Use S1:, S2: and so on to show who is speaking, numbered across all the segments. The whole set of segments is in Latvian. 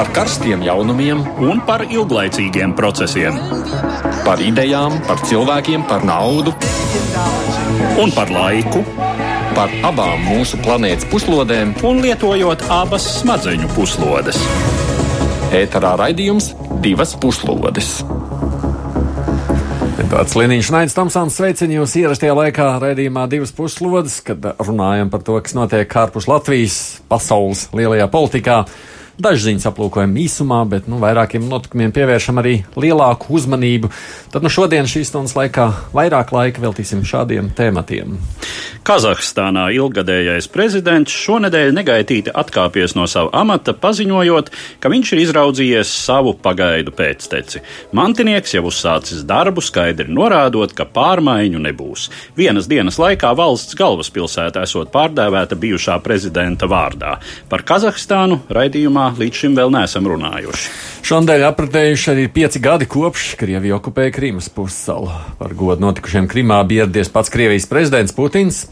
S1: par karstiem jaunumiem
S2: un par ilglaicīgiem procesiem.
S1: Par idejām, par cilvēkiem, par naudu
S2: un par laiku.
S1: Par abām mūsu planētas puslodēm,
S2: un lietojot abas smadzeņu puslodes.
S1: Ēterā raidījums divas puslodes.
S3: Tāds Liniņš Naids Tomsons sveicina jūs ierastajā laikā raidījumā divas puslodes, kad runājam par to, kas notiek ārpus Latvijas, pasaules lielajā politikā. Dažas ziņas aplūkojam īsumā, bet nu, vairākiem notikumiem pievēršam arī lielāku uzmanību. Tad nu, šodien šīs stundas laikā vairāk laika veltīsim šādiem tematiem.
S2: Kazahstānā ilgadējais prezidents šonadēļ negaitīti atkāpies no sava amata, paziņojot, ka viņš ir izraudzījies savu pagaidu pēcteci. Mantinieks jau uzsācis darbu, skaidri norādot, ka pārmaiņu nebūs. Vienas dienas laikā valsts galvaspilsēta esot pārdēvēta bijušā prezidenta vārdā. Par Kazahstānu raidījumā līdz šim vēl neesam runājuši.
S3: Šonadēļ apritējuši arī pieci gadi kopš Krievija okupēja Krīmas pussalu. Par godu notikušiem Krimā bija ieradies pats Krievijas prezidents Putins.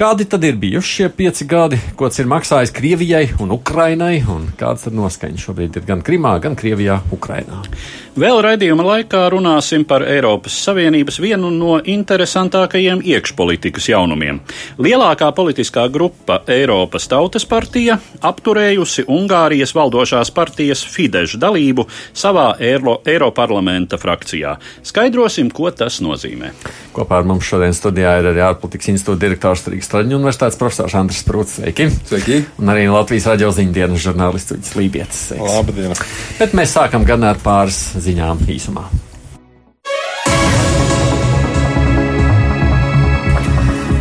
S3: Kādi tad ir bijuši šie pieci gadi, ko tas ir maksājis Krievijai un Ukrainai, un kāds tad noskaņas šobrīd ir gan Krimā, gan Krievijā, Ukrainā?
S2: Vēl raidījuma laikā runāsim par Eiropas Savienības vienu no interesantākajiem iekšpolitikas jaunumiem. Lielākā politiskā grupa Eiropas Tautas partija apturējusi Ungārijas valdošās partijas Fidesz dalību savā Eiro, Eiroparlamenta frakcijā. Skaidrosim, ko tas nozīmē.
S3: Kopā ar mums šodien studijā ir arī ārpolitikas institūta direktors Rīgas Traģiņu universitātes profesors Andris Sprūts. Sveiki!
S4: Sveiki!
S3: Un arī Latvijas radio ziņdienas žurnālists Uģis Lībietis.
S4: Labdien!
S3: Bet mēs sākam gan ar pāris ziņām īsumā.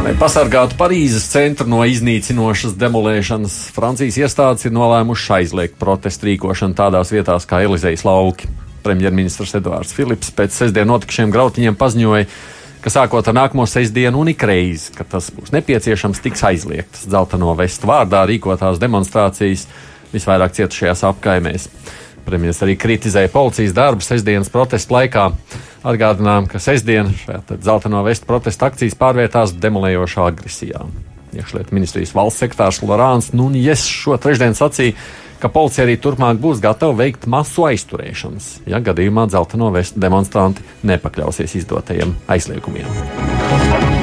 S3: Lai pasargātu Parīzes centru no iznīcinošas demolēšanas, Francijas iestādes ir nolēmušas aizliegt protestu rīkošanu tādās vietās kā Elizejas lauki. Premjerministrs Edvards Filips pēc sestdien notikušiem grautiņiem paziņoja, ka sākot ar nākamo sestdienu un ikreiz, kad tas būs nepieciešams, tiks aizliegtas dzelteno vestu vārdā rīkotās demonstrācijas visvairāk cietušajās apkaimēs. Premjerministrs arī kritizēja policijas darbu sestdienas protesta laikā. Atgādinām, ka sestdien šajā zeltaino vestu protesta akcijas pārvērtās demolējošā agresijā. Iekšlietu ministrijas valsts sekretārs Lorāns Nunijas šo trešdienu sacīja, ka policija arī turpmāk būs gatava veikt masu aizturēšanas, ja gadījumā zeltaino vestu demonstranti nepakļausies izdotajiem aizliegumiem.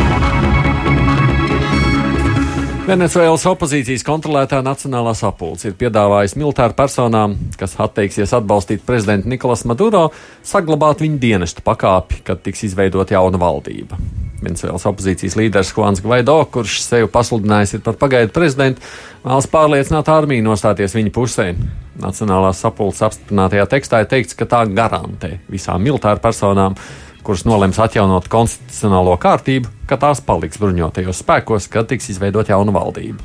S3: Venecuēlas opozīcijas kontrolētā Nacionālā sapulce ir piedāvājusi militāru personām, kas atteiksies atbalstīt prezidentu Nikolas Maduro, saglabāt viņa dienestu pakāpi, kad tiks izveidota jauna valdība. Venecuēlas opozīcijas līderis Juans Gvaido, kurš sevi pasludinājis par pagaidu prezidentu, vēlas pārliecināt armiju nostāties viņa pusē. Nacionālās sapulces apstiprinātajā tekstā ir teikts, ka tā garantē visām militāru personām kuras nolems atjaunot konstitucionālo kārtību, ka tās paliks bruņotajos spēkos, kad tiks izveidot jauna valdība.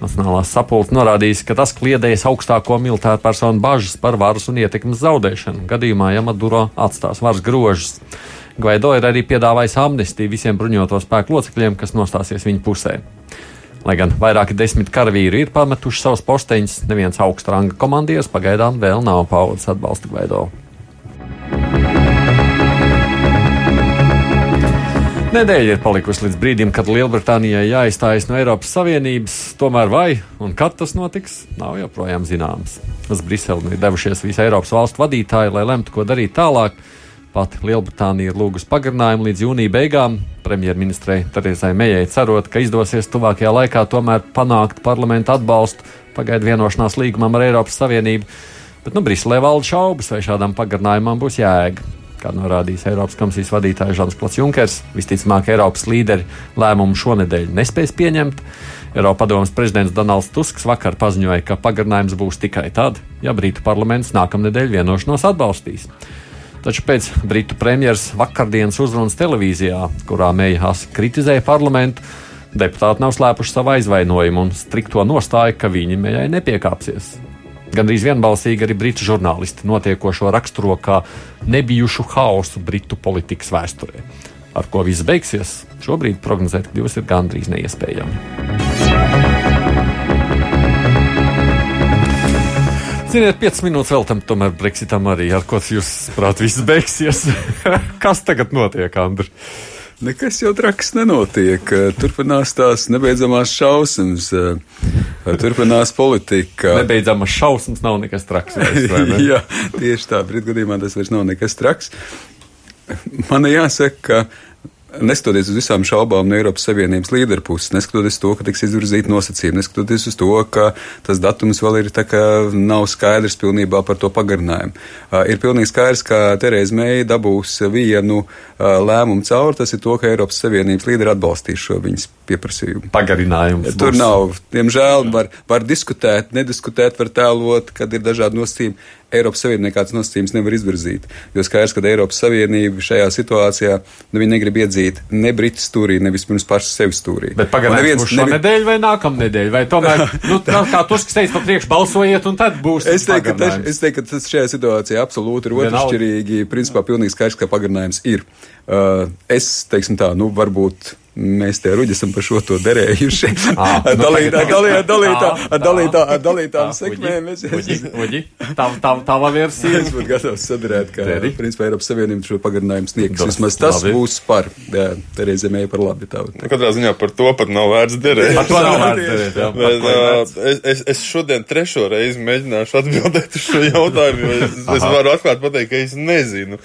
S3: Nacionālās sapulces norādījis, ka tas kliedējas augstāko militāru personu bažas par varas un ietekmes zaudēšanu, gadījumā, ja Maduro atstās varas grožus. Gvaido ir arī piedāvājis amnestiju visiem bruņoto spēku locekļiem, kas nostāsies viņa pusē. Lai gan vairāki desmit karavīri ir pametuši savus posteņus, neviens augsta ranga komandieris pagaidām vēl nav paudis atbalsta Gvaido. Nedēļa ir palikusi līdz brīdim, kad Lielbritānijai jāizstājas no Eiropas Savienības. Tomēr vai un kad tas notiks, nav joprojām zināms. Uz Briseli ir devušies visi Eiropas valstu vadītāji, lai lemtu, ko darīt tālāk. Pati Lielbritānija ir lūgusi pagarinājumu līdz jūnija beigām. Premjerministrei Terezai Mejai cerot, ka izdosies tuvākajā laikā tomēr panākt parlamentu atbalstu pagaidu vienošanās līgumam ar Eiropas Savienību. Bet nu, Briselē valda šaubas, vai šādam pagarinājumam būs jēga kā norādījis Eiropas komisijas vadītājs Žants Klots Junkers. Visticamāk, Eiropas līderi lēmumu šonadēļ nespēs pieņemt. Eiropas padomus prezidents Donalds Tusks vakar paziņoja, ka pagarinājums būs tikai tad, ja Brītu parlaments nākamnedēļ vienošanos atbalstīs. Taču pēc Britu premjeras vakardienas uzrunas televīzijā, kurā Meija Hasa kritizēja parlamentu, deputāti nav slēpuši savu aizvainojumu un strikto nostāju, ka viņi Meijai nepiekāpsies. Gandrīz vienbalsīgi arī britu žurnālisti notiekošo raksturo kā nebijušu haosu britu politikas vēsturē. Ar ko viss beigsies, šobrīd prognozēt kļūs ir gandrīz neiespējami. Ziniet, 5 minūtes vēl tam, tomēr Brexitam arī ar ko jūs prāt, viss beigsies. Kas tagad notiek, Andri?
S4: Nekas jau traks nenotiek. Turpinās tās nebeidzamās šausmas, turpinās politika.
S3: Nebeidzamas šausmas nav nekas traks. Vairs, ne?
S4: Jā, tieši tā, brīdī gadījumā tas vairs nav nekas traks. Man jāsaka, ka neskatoties uz visām šaubām no Eiropas Savienības līderu puses, neskatoties to, ka tiks izvirzīti nosacījumi, neskatoties uz to, ka tas datums vēl ir tā kā nav skaidrs pilnībā par to pagarinājumu. Ir pilnīgi skaidrs, ka Tereza Meija dabūs vienu lēmumu cauri, tas ir to, ka Eiropas Savienības līderi atbalstīs šo viņas pieprasījumu.
S3: Pagarinājums.
S4: Tur būs. nav, diemžēl, var, var diskutēt, nediskutēt, var tēlot, kad ir dažādi nosacījumi. Eiropas Savienība nekāds nosacījums nevar izvirzīt. Jo skaidrs, ka Eiropas Savienība šajā situācijā nu, negrib iedzīt ne Britu stūrī, ne vispirms pašu sevi stūrī.
S3: Bet pagaidām, šo nevi... nedēļu vai nākamā nedēļa, vai tomēr, nu, kā Tusks teica, pa priekšu balsojiet, un tad būs.
S4: Es teiktu, ka, tas, es teiktu, ka tas šajā situācijā absolūti ir otršķirīgi. Principā pilnīgi skaidrs, ka pagarinājums ir. Uh, es, teiksim tā, nu, varbūt Mēs te ruģi esam par šo to derējuši. Ar dalītā, dalītā, dalītā, ar dalītā, ar dalītām sekmēm.
S3: Tā, tā, tā versija.
S4: Es būtu gatavs sadarēt, ka, principā, Eiropas Savienība šo pagarinājumu sniegs. Vismaz tas labi. būs par, jā, Terēzē mēja par labi. Tā, tā.
S5: Katrā ziņā par to pat nav vērts derēt.
S3: Par to nav vērts derēt, jā.
S5: Bet, es, es, es šodien trešo reizi mēģināšu atbildēt uz šo jautājumu, jo es, es varu atklāt pateikt, ka es nezinu.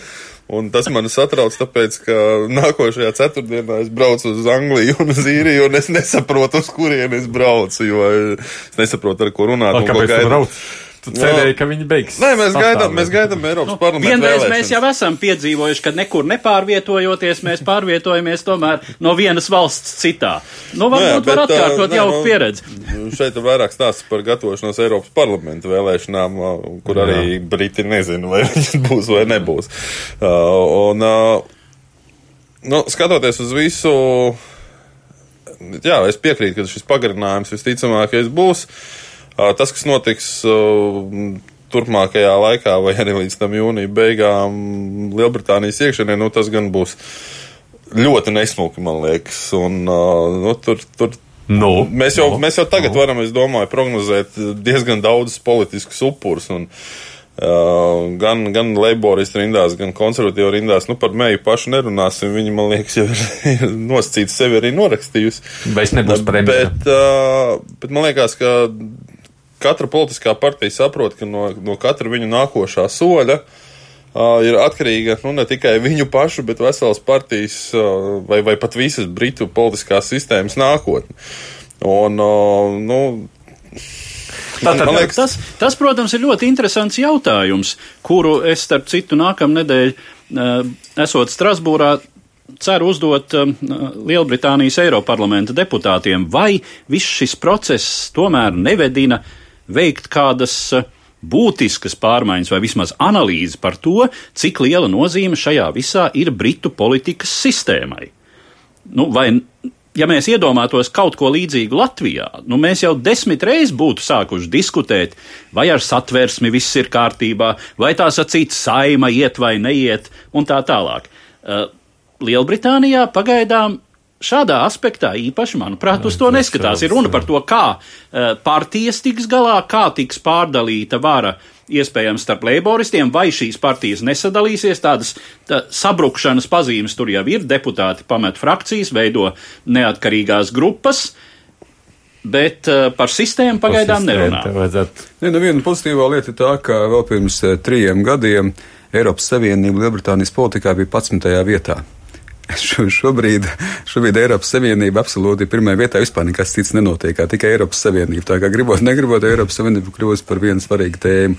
S5: Un tas man satrauc, tāpēc, ka nākošajā ceturtdienā es braucu uz Angliju un uz Īriju, un es nesaprotu, uz kurien es braucu, jo es nesaprotu, ar ko runāt.
S3: Kāpēc tu brauc? Tu cerēji, ka viņi beigs.
S5: Nē, mēs gaidām, mēs gaidām Eiropas nu, parlamentu.
S2: Vienreiz mēs jau esam piedzīvojuši, ka nekur nepārvietojoties, mēs pārvietojamies tomēr no vienas valsts citā. Nu, varbūt nu, jā, var atkārtot jau nu, pieredzi.
S5: Šeit ir vairāk stāsts par gatavošanos Eiropas parlamentu vēlēšanām, kur arī jā. Briti nezina, vai viņas būs vai nebūs. Uh, un, uh, nu, skatoties uz visu, jā, es piekrītu, ka šis pagarinājums visticamākais būs. Tas, kas notiks turpmākajā laikā, vai arī līdz tam jūnija beigām Lielbritānijas iekšienē, nu, tas gan būs ļoti nesmuki, man liekas. Un, nu, tur, tur
S3: Nu,
S5: mēs, jau, nu, mēs jau tagad nu. varam, es domāju, prognozēt diezgan daudzus politiskus upurus. Un, uh, gan, gan laboristu rindās, gan konservatīvu rindās. Nu, par mēju pašu nerunāsim. Viņa, man liekas, jau ir, nosacīta sevi arī norakstījusi.
S3: Bet, bet,
S5: uh, bet man liekas, ka katra politiskā partija saprot, ka no, no katra viņu nākošā soļa uh, ir atkarīga nu, ne tikai viņu pašu, bet veselas partijas uh, vai, vai pat visas Britu politiskās sistēmas nākotne. Un, uh, nu,
S2: Tātad, liekas, tas, tas, protams, ir ļoti interesants jautājums, kuru es, starp citu, nākamnedēļ, esot Strasbūrā, ceru uzdot Lielbritānijas Eiroparlamenta deputātiem, vai viss šis process tomēr nevedina uh, veikt kādas eh, būtiskas pārmaiņas vai vismaz analīzi par to, cik liela nozīme šajā visā ir Britu politikas sistēmai. Nu, vai, ja mēs iedomātos kaut ko līdzīgu Latvijā, nu mēs jau desmit reizes būtu sākuši diskutēt, vai ar satversmi viss ir kārtībā, vai tā sacīt saima iet vai neiet, un tā tālāk. Uh, Lielbritānijā pagaidām Šādā aspektā īpaši, manuprāt, uz to neskatās. Ir runa par to, kā uh, partijas tiks galā, kā tiks pārdalīta vara iespējams starp leiboristiem, vai šīs partijas nesadalīsies. Tādas tā, sabrukšanas pazīmes tur jau ir. Deputāti pamet frakcijas, veido neatkarīgās grupas. Bet uh, par sistēmu pagaidām nerunā.
S4: Ne, nu viena pozitīvā lieta ir tā, ka vēl pirms uh, trijiem gadiem Eiropas Savienība Lielbritānijas politikā bija 11. vietā. Šobrīd, šobrīd Eiropas Savienība absolūti ir pirmajā vietā. Vispār nekas cits nenotiek, tikai Eiropas Savienība. Tā kā gribot, negribot, Eiropas Savienība kļūst par vienu svarīgu tēmu.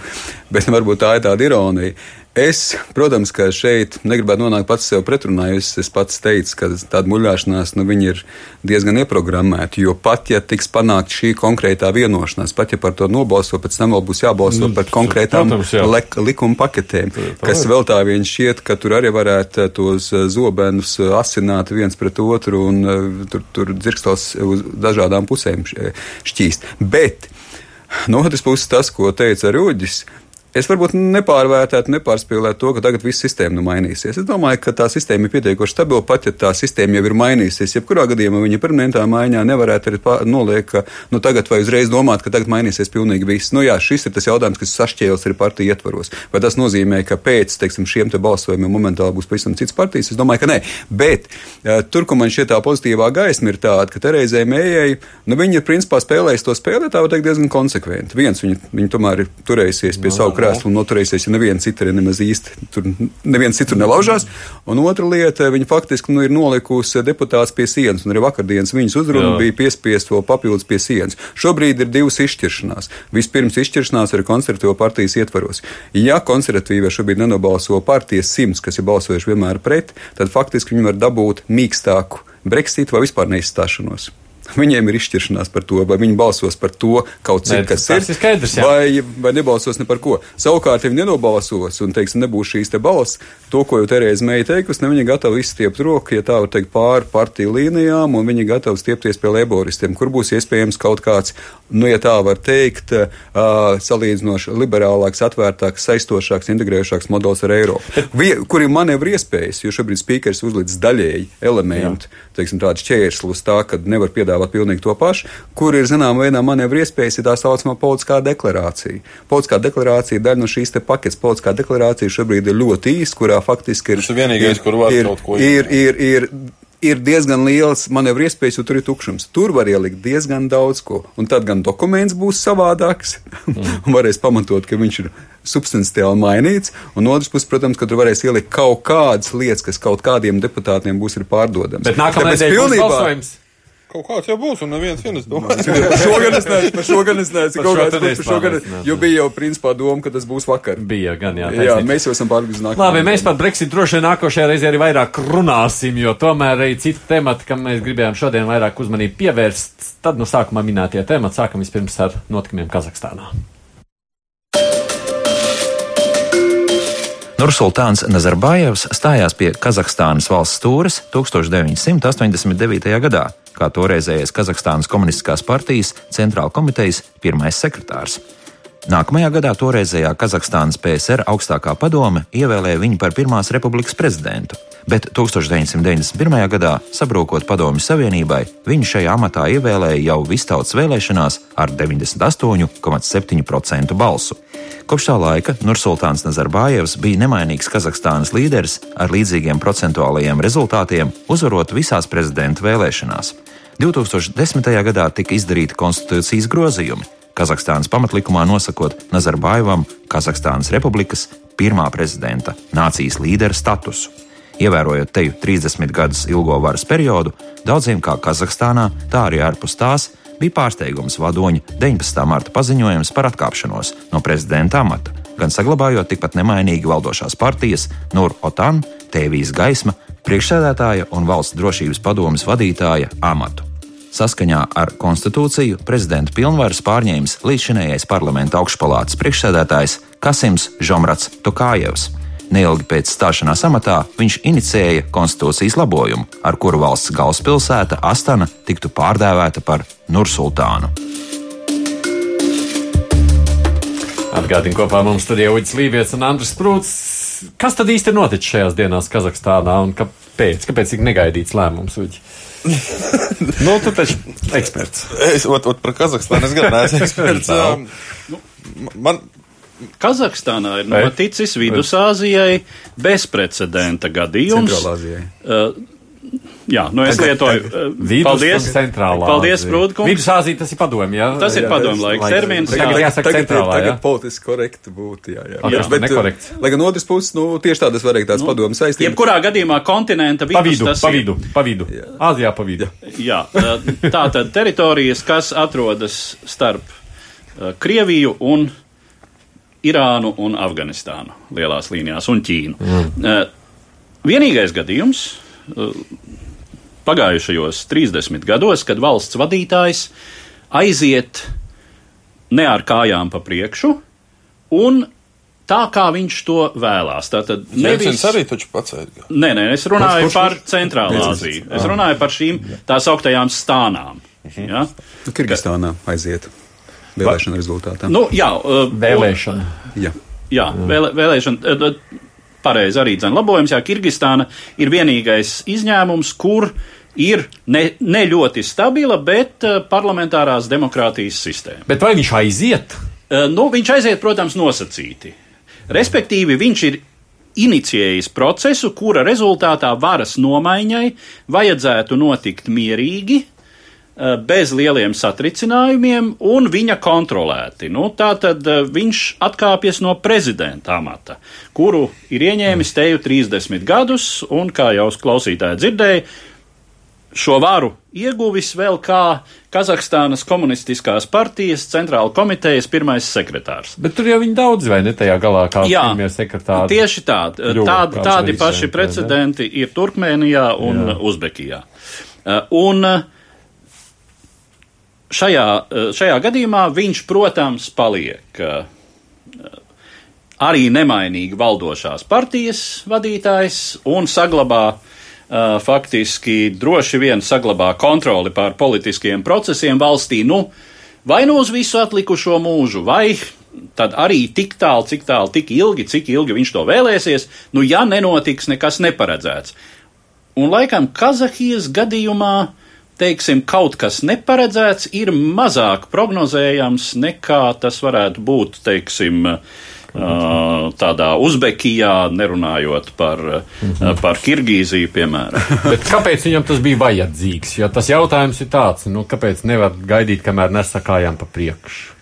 S4: Bet varbūt tā ir tāda ironija. Es, protams, ka šeit negribētu nonākt pats sev pretrunā. Es, es pats teicu, ka tāda muļāšanās nu, ir diezgan ieprogrammēta. Jo pat ja tiks panākt šī konkrētā vienošanās, pat ja par to nobalso, pēc tam vēl būs jābalso nu, par konkrētām protams, jā. likuma paketēm, tā, tā kas vēl tā vien šķiet, ka tur arī varētu tos eh, zobenus eh, asināt viens pret otru un eh, tur, tur dzirkstos uz dažādām pusēm šķīst. Bet no otras puses, tas, ko teica Rūģis, Es varbūt nepārvērtētu, nepārspīlētu to, ka tagad viss sistēma nu mainīsies. Es domāju, ka tā sistēma ir pietiekoši stabila, pat ja tā sistēma jau ir mainījusies. Jebkurā gadījumā viņa permanentā maiņā nevarētu arī noliekt, ka nu, tagad vai uzreiz domāt, ka tagad mainīsies pilnīgi viss. Nu, jā, šis ir tas jautājums, kas sašķēlis arī partiju ietvaros. Vai tas nozīmē, ka pēc teiksim, šiem te balsojumiem momentāli būs pavisam cits partijas? Es domāju, ka nē. Bet uh, tur, kur man šķiet tā pozitīvā gaisma ir tāda, ka Terēzē Mējai, nu, viņa ir principā spēlējusi to spēli, tā var teikt, diezgan konsekventi. Viens, viņa, viņa tomēr ir turējusies pie no, savu krēslu un noturēsies, ja neviens cits arī nemaz īsti tur neviens cits tur nelaužās. Un otra lieta, viņa faktiski nu, ir nolikusi deputāts pie sienas, un arī vakardienas viņas uzruna bija piespiest vēl papildus pie sienas. Šobrīd ir divas izšķiršanās. Vispirms izšķiršanās ar konservatīvo partijas ietvaros. Ja konservatīvie šobrīd nenobalso partijas simts, kas ir balsojuši vienmēr pret, tad faktiski viņi var dabūt mīkstāku Brexit vai vispār neizstāšanos. Viņiem ir izšķiršanās par to, vai viņi balsos par to kaut cik, kas
S3: ir. ir skaidrs, jā.
S4: vai, vai nebalsos ne par ko. Savukārt, ja viņi nenobalsos un, teiksim, nebūs šīs te balss, to, ko jau Terēza Meija teikusi, ne viņi gatavi izstiept roku, ja tā var teikt, pāri partiju līnijām, un viņi gatavi stiepties pie laboristiem, kur būs iespējams kaut kāds, nu, ja tā var teikt, uh, salīdzinoši liberālāks, atvērtāks, saistošāks, integrējošāks modelis ar Eiropu. Vie, kur ir manevri iespējas, jo šobrīd spīkers uzlicis daļēji elementu, Jā. teiksim, tādu šķērslus tā, ka nevar piedāvāt piedāvāt pilnīgi to pašu, kur ir zināmā veidā manevru iespējas, ir tā saucamā politiskā deklarācija. Politiskā deklarācija ir daļa no šīs paketes. Politiskā deklarācija šobrīd ir ļoti īsta, kurā faktiski ir.
S5: Tas ir vienīgais, kur var
S4: ir,
S5: kaut ko
S4: izdarīt. Ir, ir, ir, ir diezgan liels manevru iespējas, jo tur ir tukšums. Tur var ielikt diezgan daudz ko. Un tad gan dokuments būs savādāks, mm. un varēs pamatot, ka viņš ir substanciāli mainīts. Un otrs puses, protams, ka tur varēs ielikt kaut kādas lietas, kas kaut kādiem deputātiem būs pārdodamas.
S3: Bet nākamais ir pilnībā. Balsojums.
S5: Kaut kāds jau būs, un neviens viens domā.
S4: šogad es neesmu, par šogad es neesmu, kaut kāds par šogad, jo bija jau principā doma, ka tas būs vakar.
S3: Bija gan, jā.
S4: Jā, mēs jau esam pārgājuši nākamajā.
S3: Labi, mēs par Brexit droši vien nākošajā reizē arī vairāk runāsim, jo tomēr arī citi temati, kam mēs gribējām šodien vairāk uzmanību pievērst, tad no sākumā minētie temati sākam vispirms ar notikumiem Kazahstānā.
S6: Nursultāns Nazarbājevs stājās pie Kazahstānas valsts stūres 1989. gadā, kā toreizējais Kazahstānas komunistiskās partijas centrāla komitejas pirmais sekretārs. Nākamajā gadā toreizējā Kazahstānas PSR augstākā padome ievēlēja viņu par Pirmās republikas prezidentu, bet 1991. gadā, sabrūkot Padomju Savienībai, viņu šajā amatā ievēlēja jau vistautas vēlēšanās ar 98,7% balsu. Kopš tā laika Nursultāns Nazarbājevs bija nemainīgs Kazahstānas līderis ar līdzīgiem procentuālajiem rezultātiem, uzvarot visās prezidenta vēlēšanās. 2010. gadā tika izdarīti konstitūcijas grozījumi, Kazahstānas pamatlikumā nosakot Nazarbājevam Kazahstānas republikas pirmā prezidenta nācijas līdera statusu. Ievērojot teju 30 gadus ilgo varas periodu, daudziem kā Kazahstānā, tā arī ārpus tās bija pārsteigums vadoņa 19. marta paziņojums par atkāpšanos no prezidenta amata, gan saglabājot tikpat nemainīgi valdošās partijas Nur Otan, Tēvijas gaisma, priekšsēdētāja un valsts drošības padomas vadītāja amatu. Saskaņā ar konstitūciju prezidenta pilnvaras pārņēmis līdzšinējais parlamenta augšpalātas priekšsēdētājs Kasims Žomrats Tokājevs. Neilgi pēc stāšanās amatā viņš inicēja konstitūcijas labojumu, ar kuru valsts galvaspilsēta Astana tiktu pārdēvēta par Nursultānu.
S3: Atgādini kopā mums studijā Uģis Lībijams un Andris Prūts. Kas tad īsti noticis šajās dienās Kazahstānā un kāpēc? Kāpēc tik negaidīts lēmums? Uģi? nu, tu taču eksperts.
S5: Es, ot, ot par Kazahstānu es gan neesmu eksperts. um, nu,
S2: man, Kazahstānā ir noticis Vidusāzijai bezprecedenta gadījums.
S4: Centrālāzijai. Uh,
S2: Jā, nu es lietoju. Uh, paldies,
S3: centrālā.
S2: Paldies, Prūdkungs.
S3: Vidusāzija tas ir padomju, jā.
S2: Tas ir padomju laiks termins.
S3: Tagad jāsaka
S4: tagad,
S3: centrālā,
S4: tagad
S3: jā.
S4: politiski korekti būtu, jā, jā.
S3: jā bet, nekorekts.
S4: Lai gan otrs puses, nu, tieši tādas varēja tāds nu, padomu saistības.
S2: Jebkurā gadījumā kontinenta vidus.
S3: Pa vidu, pa vidu, pa vidu. Jā. Āzijā pa vidu.
S2: Jā, tā tad teritorijas, kas atrodas starp Krieviju un Irānu un Afganistānu lielās līnijās un Ķīnu. Mm. Vienīgais gadījums pagājušajos 30 gados, kad valsts vadītājs aiziet ne ar kājām pa priekšu un tā, kā viņš to vēlās. Tātad
S5: nevis arī taču pacēla.
S2: Nē, nē, es runāju kurš, par Centrālā Aziju. Es runāju par šīm tās augtajām stānām. Mhm. Ja?
S4: Kirgistānā aiziet vēlēšana rezultātā.
S2: Nu, jā, uh,
S3: vēlēšana.
S4: Jā.
S2: Jā, vēlē, vēlēšana. eh, Pareizi arī dzēn labojums. Jā, Kirgistāna ir vienīgais izņēmums, kur ir ne, ne ļoti stabila, bet parlamentārās demokrātijas sistēma.
S3: Bet vai viņš aiziet?
S2: Nu, viņš aiziet, protams, nosacīti. Respektīvi, viņš ir inicijējis procesu, kura rezultātā varas nomaiņai vajadzētu notikt mierīgi, bez lieliem satricinājumiem un viņa kontrolēti. Nu, Tātad eh, viņš atkāpjas no prezidenta amata, kuru ir ieņēmis teju 30 gadus, un, kā jau klausītāji dzirdēja, šo varu ieguvis vēl kā Kazahstānas komunistiskās partijas centrāla komitejas pirmais sekretārs.
S3: Bet tur jau viņi daudz vai ne tajā galā kā
S2: Jā,
S3: pirmie sekretāri.
S2: tieši tādi.
S3: kļuva
S2: Tādi, paši precedenti ir Turkmēnijā un
S3: Jā.
S2: Jā. Uzbekijā. Uh, Un uh, šajā, uh, šajā gadījumā viņš, protams, paliek uh, arī nemainīgi valdošās partijas vadītājs un saglabā uh, faktiski droši vien saglabā kontroli pār politiskiem procesiem valstī, nu, vai nu uz visu atlikušo mūžu, vai tad arī tik tālu, cik tālu, tik ilgi, cik ilgi viņš to vēlēsies, nu, ja nenotiks nekas neparedzēts. Un laikam Kazahijas gadījumā, teiksim, kaut kas neparedzēts ir mazāk prognozējams nekā tas varētu būt, teiksim, tādā Uzbekijā, nerunājot par, par Kirgīziju, piemēram.
S3: Bet kāpēc viņam tas bija vajadzīgs? Jo tas jautājums ir tāds, nu, kāpēc nevar gaidīt, kamēr nesakājām pa priekšu?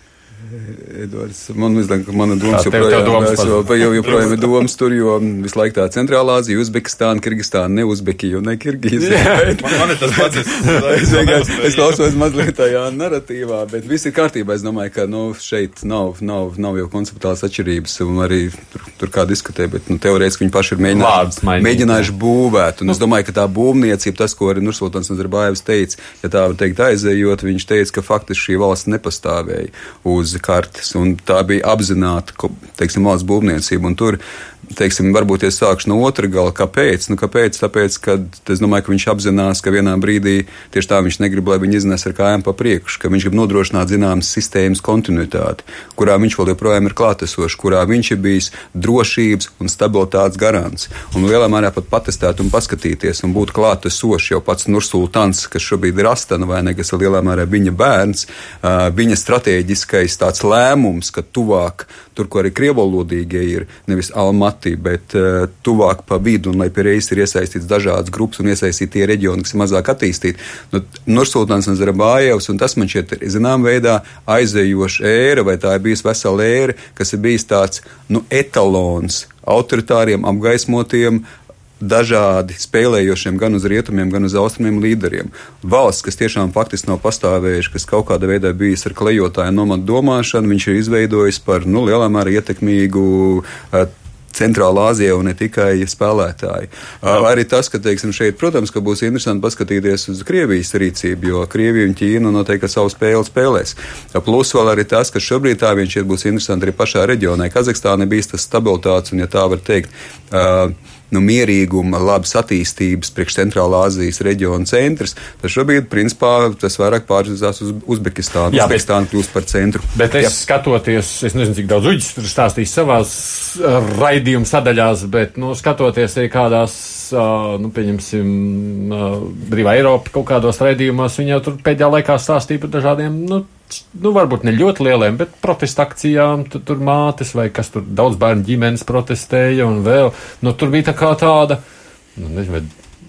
S4: Edvards, man liekas, ka mana domas
S3: tā
S4: joprojām,
S3: domas
S4: es vēl- jau, joprojām ir domas tur, jo visu laiku tā Centrālā Azija, Uzbekistāna, Kirgistāna, ne Uzbekija un ne Kirgīzija.
S5: Man, man ir tas pats. Es,
S4: Es vienkārši es klausos mazliet tajā narratīvā, bet viss ir kārtībā. Es domāju, ka nu, šeit nav, nav, nav jau konceptuāls atšķirības, un arī tur, tur kā diskutē, bet nu, teorētiski viņi paši ir mēģinājuši, mēģinājuši būvēt. Un es domāju, ka tā būvniecība, tas, ko arī Nursultāns Nazarbājevs teica, ja tā var teikt aizējot, viņš teica, ka faktiski šī valsts nepastāvēja uz kartes, tā bija apzināta, teiksim, valsts būvniecība. Tur, teiksim, varbūt es sākšu no otra gala. Kāpēc? Nu, kāpēc? Tāpēc, ka es domāju, ka viņš apzinās, ka vienā brīdī tieši tā viņš negrib, lai viņi iznes ar kājām pa priekšu, ka viņš grib nodrošināt zināmas sistēmas kontinuitāti, kurā viņš vēl joprojām ir klātesošs, kurā viņš ir bijis drošības un stabilitātes garants. Un lielā mērā pat patestēt un paskatīties un būt klātesošs jau pats Nursultāns, kas šobrīd ir Astana vai ne, kas ir lielā mērā viņa bērns, viņa strateģiskais tāds lēmums, ka tuvāk tur, kur arī krievalodīgie ir, nevis Almatī, bet uh, tuvāk pa vidu, un lai pie reizes ir iesaistīts dažādas grupas un iesaistīti tie reģioni, kas ir mazāk attīstīti. Nu, Nursultāns Nazarbājevs, un tas man šķiet, zinām veidā aizējoša ēra, vai tā ir bijusi vesela ēra, kas ir bijis tāds nu, etalons autoritāriem, apgaismotiem dažādi spēlējošiem gan uz rietumiem, gan uz austrumiem līderiem. Valsts, kas tiešām faktiski nav pastāvējuši, kas kaut kādā veidā bijis ar klejotāju nomadu domāšanu, viņš ir izveidojis par nu, lielā mērā ietekmīgu. Centrālā Azijā un ne tikai spēlētāji. Uh, arī tas, ka teiksim, šeit, protams, ka būs interesanti paskatīties uz Krievijas rīcību, jo Krievija un Ķīna noteikti savu spēli spēlēs. Plus vēl arī tas, ka šobrīd tā viņš ir būs interesanti arī pašā reģionā. Kazahstāna bijis tas stabilitātes un, ja tā var teikt, uh, nu, mierīguma, labas attīstības priekš Centrālā Azijas reģiona centrs, tad šobrīd, principā, tas vairāk pārvirzās uz Uzbekistānu.
S3: Jā, bet-
S4: Uzbekistāna kļūst par centru.
S3: Bet es Jā. skatoties, es nezinu, cik daudz uģis tur stāstīs savās uh, raidījuma sadaļās, bet, nu, skatoties arī kādās, uh, nu, pieņemsim, uh, brīvā Eiropa kaut kādos raidījumos, viņi jau tur pēdējā laikā stāstīja par dažādiem, nu, nu varbūt ne ļoti lieliem, bet protesta akcijām, tur, tur mātes vai kas tur daudz bērnu ģimenes protestēja un vēl, nu, tur bija tā kā tāda, nu, nezinu, vai,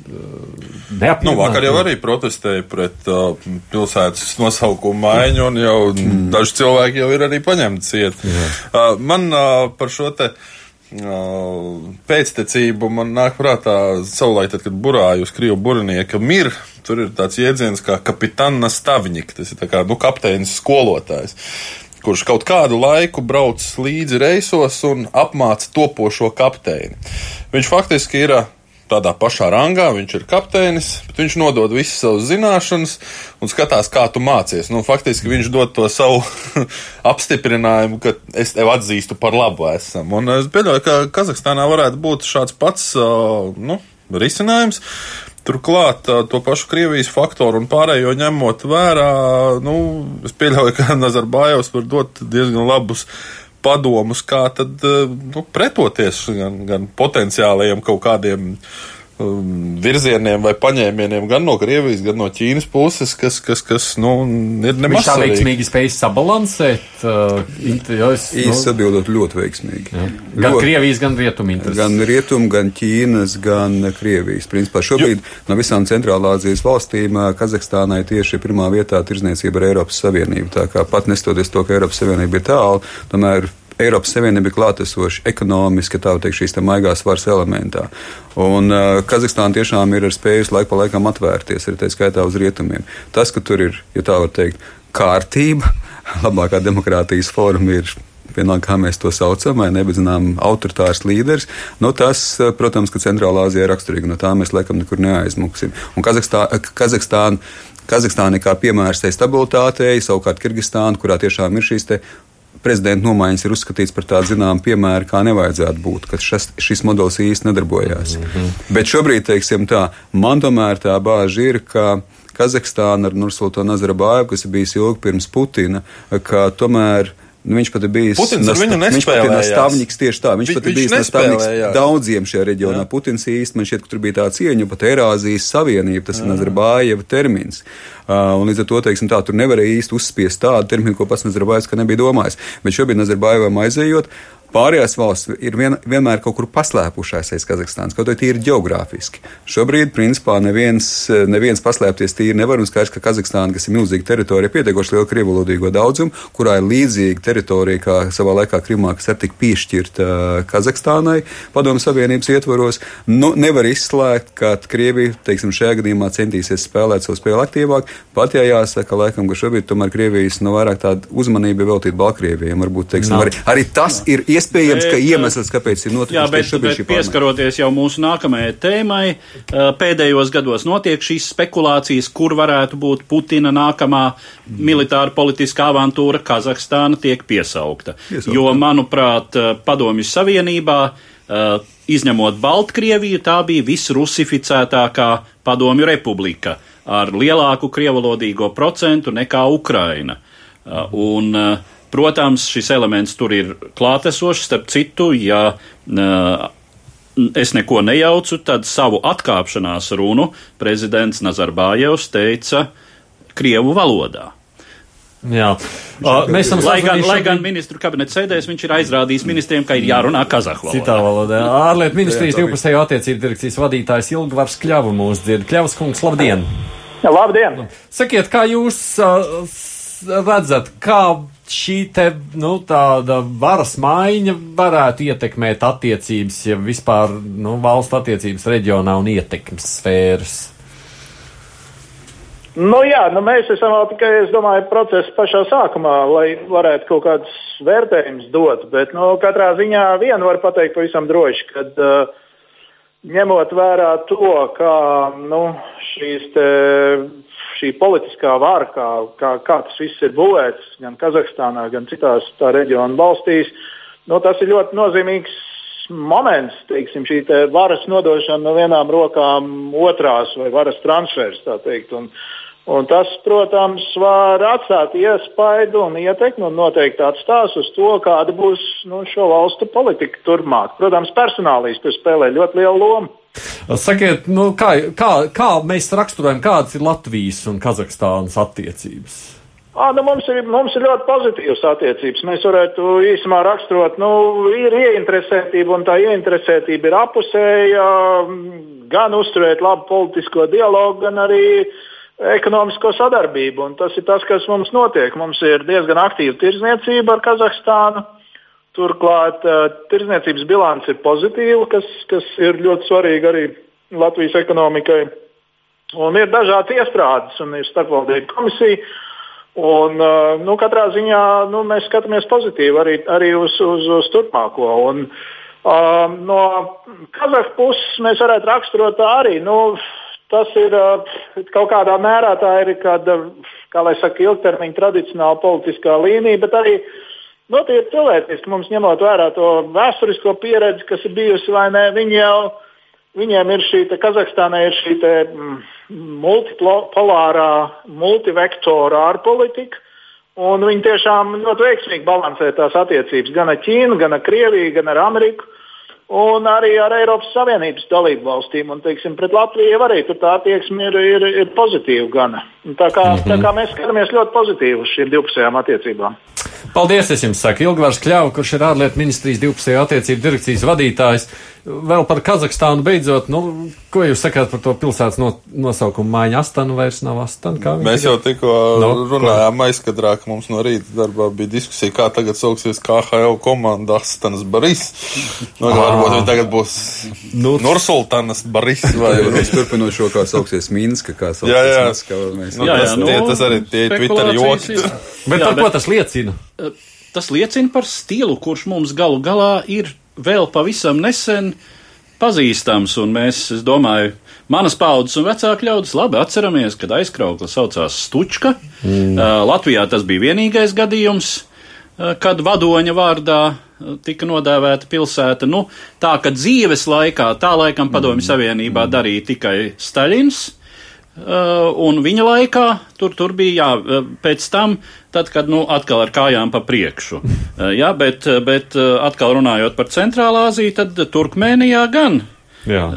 S3: neapmierinātība.
S5: Nu, vakar jau arī protestēja pret uh, pilsētas nosaukumu maiņu, un jau mm. daži cilvēki jau ir arī paņemti ciet. Uh, man uh, par šo te. Uh, pēctecību man nāk prātā savulaik, tad, kad burāju uz krievu burinieka mir, tur ir tāds jēdziens kā kapitāna stavņik, tas ir kā, nu, kapteinis skolotājs, kurš kaut kādu laiku brauc līdzi reisos un apmāca topošo kapteini. Viņš faktiski ir tādā pašā rangā, viņš ir kapteinis, bet viņš nodod visas savas zināšanas un skatās, kā tu mācies. Nu, faktiski viņš dod to savu apstiprinājumu, ka es tevi atzīstu par labu esam. Un es pieļauju, ka Kazahstānā varētu būt šāds pats nu, risinājums. Turklāt to pašu Krievijas faktoru un pārējo ņemot vērā, nu, es pieļauju, ka Nazarbājovs var dot diezgan labus padomus, kā tad nu, pretoties gan, gan potenciālajiem kaut kādiem um, virzieniem vai paņēmieniem gan no Krievijas, gan no Ķīnas puses, kas, kas, kas nu, ir nemaz
S3: tā veiksmīgi spēj sabalansēt. Uh, jo es, nu,
S4: atbildot, ļoti veiksmīgi.
S3: gan
S4: Ļoti.
S3: Krievijas, gan Rietumu intereses.
S4: Gan Rietumu, gan Ķīnas, gan Krievijas. Principā šobrīd no visām Centrālāzijas valstīm ā, Kazahstānai tieši ir pirmā vietā tirzniecība ar Eiropas Savienību. Tā kā pat nestoties to, ka Eiropas Savienība ir tālu, tomēr Eiropas Savienība ir klātesoša ekonomiski, tā teikt, šīs tā maigās varas elementā. Un uh, Kazahstāna tiešām ir ar spēju laiku pa laikam atvērties, arī tā skaitā uz rietumiem. Tas, ka tur ir, ja tā var teikt, kārtība, labākā demokrātijas forma ir vienalga, kā mēs to saucam, vai nebezinām autoritārs līderis. Nu, tas, eh, protams, ka Centrālā Azija ir raksturīga, no tā mēs laikam nekur neaizmuksim. Un Kazahstā, Kazahstāna, Kazahstāna ir kā piemērs tai stabilitātei, savukārt Kirgistāna, kurā tiešām ir šīs prezidenta nomaiņas ir uzskatīts par tādu zināmu piemēru, kā nevajadzētu būt, ka šis, šis modelis īsti nedarbojās. Mm -hmm. Bet šobrīd, teiksim tā, man tomēr tā bāža ir, ka Kazahstāna ar Nursultānu Nazarbāju, kas ir bijis ilgi pirms Putina, ka tomēr Nu, viņš pat ir bijis nastavniks tieši tā. Viņš
S5: Vi-
S4: pat ir bijis nastavniks daudziem šajā reģionā. Jā. Putins īsti man šķiet, ka tur bija tā cieņa, pat Eirāzijas Savienība, tas ir Nazarbājeva termins. Uh, un līdz ar to, teiksim, tā, tur nevarēja īsti uzspiest tādu terminu, ko pats Nazarbājevs nebija domājis. Bet šobrīd Nazarbājevam aizējot, Pārējās valsts ir vien, vienmēr kaut kur paslēpušās aiz Kazahstānas, kaut arī tīri geogrāfiski. Šobrīd, principā, neviens, neviens paslēpties tīri nevar. Un skaidrs, ka Kazahstāna, kas ir milzīga teritorija, pietiekoši liela krievulodīgo daudzumu, kurā ir līdzīga teritorija kā savā laikā Krimā, kas arī tika piešķirta uh, Kazahstānai padomu savienības ietvaros, nu, nevar izslēgt, ka Krievija, teiksim, šajā gadījumā centīsies spēlēt savu spēli aktīvāk. Pat ja jāsaka, laikam, ka šobrīd tomēr Krievijas nu, vairāk tāda uzmanība ir veltīta Baltkrievijiem. Varbūt, teiksim,
S3: Nav.
S4: arī, arī tas ir iespējams, ka
S2: Bet,
S4: iemesls, kāpēc ir notikusi
S2: bet,
S4: tieši šobrīd
S2: bet
S4: šī pārmaiņa.
S2: pieskaroties jau mūsu nākamajai tēmai, ā, pēdējos gados notiek šīs spekulācijas, kur varētu būt Putina nākamā militāra politiskā avantūra. Kazahstāna tiek piesaukta.
S4: Piesaukta.
S2: Jo, manuprāt, ā, Padomju Savienībā, izņemot Baltkrieviju, tā bija visrusificētākā Padomju republika ar lielāku krievalodīgo procentu nekā Ukraina. Un, ā, Protams, šis elements tur ir klātesošs. Starp citu, ja es neko nejaucu, tad savu atkāpšanās runu prezidents Nazarbājevs teica Krievu valodā.
S3: Jā. Uh, mēs esam
S2: Lai gan,
S3: sazvanījuši
S2: lai gan
S3: šobrīd
S2: ministru kabineta sēdēs viņš ir aizrādījis ministriem, ka ir jārunā kazahvalodā.
S3: Citā valodā. Ārlietu ministrijas divpusējo attiecību direkcijas vadītājs Ilgvars Kļava mūs dzird. Kļavas kungs, labdien!
S7: Labdien!
S3: Sakiet, kā jūs uh, redzat, kā šī te, nu, tāda varas maiņa varētu ietekmēt attiecības, ja vispār, nu, valstu attiecības reģionā un ietekmes sfēras?
S7: Nu, jā, nu, mēs esam vēl tikai, es domāju, procesa pašā sākumā, lai varētu kaut kādus vērtējumus dot. Bet nu, katrā ziņā vienu var pateikt pavisam droši, ka uh, ņemot vērā to, kā nu, šīs šī politiskā vara, kā, kā, kā tas viss ir būvēts gan Kazahstānā, gan citās tā reģiona valstīs, nu, tas ir ļoti nozīmīgs moments, teiksim, šī te varas nodošana no vienām rokām otrās vai varas transfers. Un, un tas, protams, var atstāt iespaidu un ietekmi un noteikti atstās uz to, kāda būs nu, šo valstu politika turpmāk. Protams, personālīs tur spēlē ļoti lielu lomu.
S3: Sakiet, nu, kā, kā, kā mēs raksturojam, kādas ir Latvijas un Kazahstānas attiecības?
S7: À, nu mums, ir, mums ir ļoti pozitīvas attiecības. Mēs varētu īsumā raksturot, nu, ir ieinteresētība, un tā ieinteresētība ir apusēja. Gan uzturēt labu politisko dialogu, gan arī ekonomisko sadarbību. Un tas ir tas, kas mums notiek. Mums ir diezgan aktīva tirzniecība ar Kazahstānu. Turklāt uh, tirzniecības bilants ir pozitīva, kas, kas ir ļoti svarīga arī Latvijas ekonomikai. Un ir dažādas iestrādes, un ir starpvaldību komisija. Un, uh, nu, katrā ziņā nu, mēs skatāmies pozitīvi arī, arī uz, uz, uz turpmāko. Un, uh, no Kazahstānas puses mēs varētu raksturot arī. Nu, tas ir uh, kaut kādā mērā tā ir kāda, kā lai saka, ilgtermiņa tradicionāla politiskā līnija, bet arī nu, tie ir cilvēciski mums ņemot vērā to vēsturisko pieredzi, kas ir bijusi vai nē. Viņi jau, viņiem ir šī, te, Kazahstānai ir šī te, mm, multipolārā, multivektora ārpolitika. Un viņi tiešām ļoti veiksmīgi balansē tās attiecības gan ar Ķīnu, gan ar Krieviju, gan ar Ameriku. Un arī ar Eiropas Savienības dalību valstīm. Un, teiksim, pret Latviju jau arī tā attieksme ir, ir, ir pozitīva. Gana. Tā kā, mm -hmm. tā kā mēs skatāmies ļoti pozitīvi uz šīm divpusējām attiecībām.
S3: Paldies, es jums saku, Ilgvārs Kļāva, kurš ir ārlietu ministrijas divpusējo attiecību direkcijas vadītājs. Vēl par Kazahstānu beidzot, nu, ko jūs sakāt par to pilsētas no, nosaukumu mājiņu Astanu vairs nav Astana?
S5: Mēs jau tikko no, runājām aizkadrā, ka mums no rīta darbā bija diskusija, kā tagad sauksies KHL komanda Astanas Baris. Nu, varbūt viņi tagad būs nu, Nursultanas Baris.
S4: Vai mēs turpinot šo, kā sauksies Minska, kā sauksies
S5: jā, jā.
S4: Minska. Mēs...
S5: Nu, jā, jā, nu, tie, tas arī tie Twitter joki.
S3: Bet jā, par ko tas liecina?
S2: Tas liecina par stilu, kurš mums galu galā ir vēl pavisam nesen pazīstams, un mēs, es domāju, manas paudzes un vecāku ļaudis labi atceramies, kad aizkraukla saucās Stučka. Mm. Uh, Latvijā tas bija vienīgais gadījums, uh, kad vadoņa vārdā tika nodēvēta pilsēta. Nu, tā, ka dzīves laikā, tā laikam padomju mm. savienībā darīja tikai Staļins. Uh, un viņa laikā tur, tur bija, jā, pēc tam, tad, kad, nu, atkal ar kājām pa priekšu. Uh, jā, bet, bet uh, atkal runājot par Centrālā Aziju, tad Turkmēnijā gan. Jā.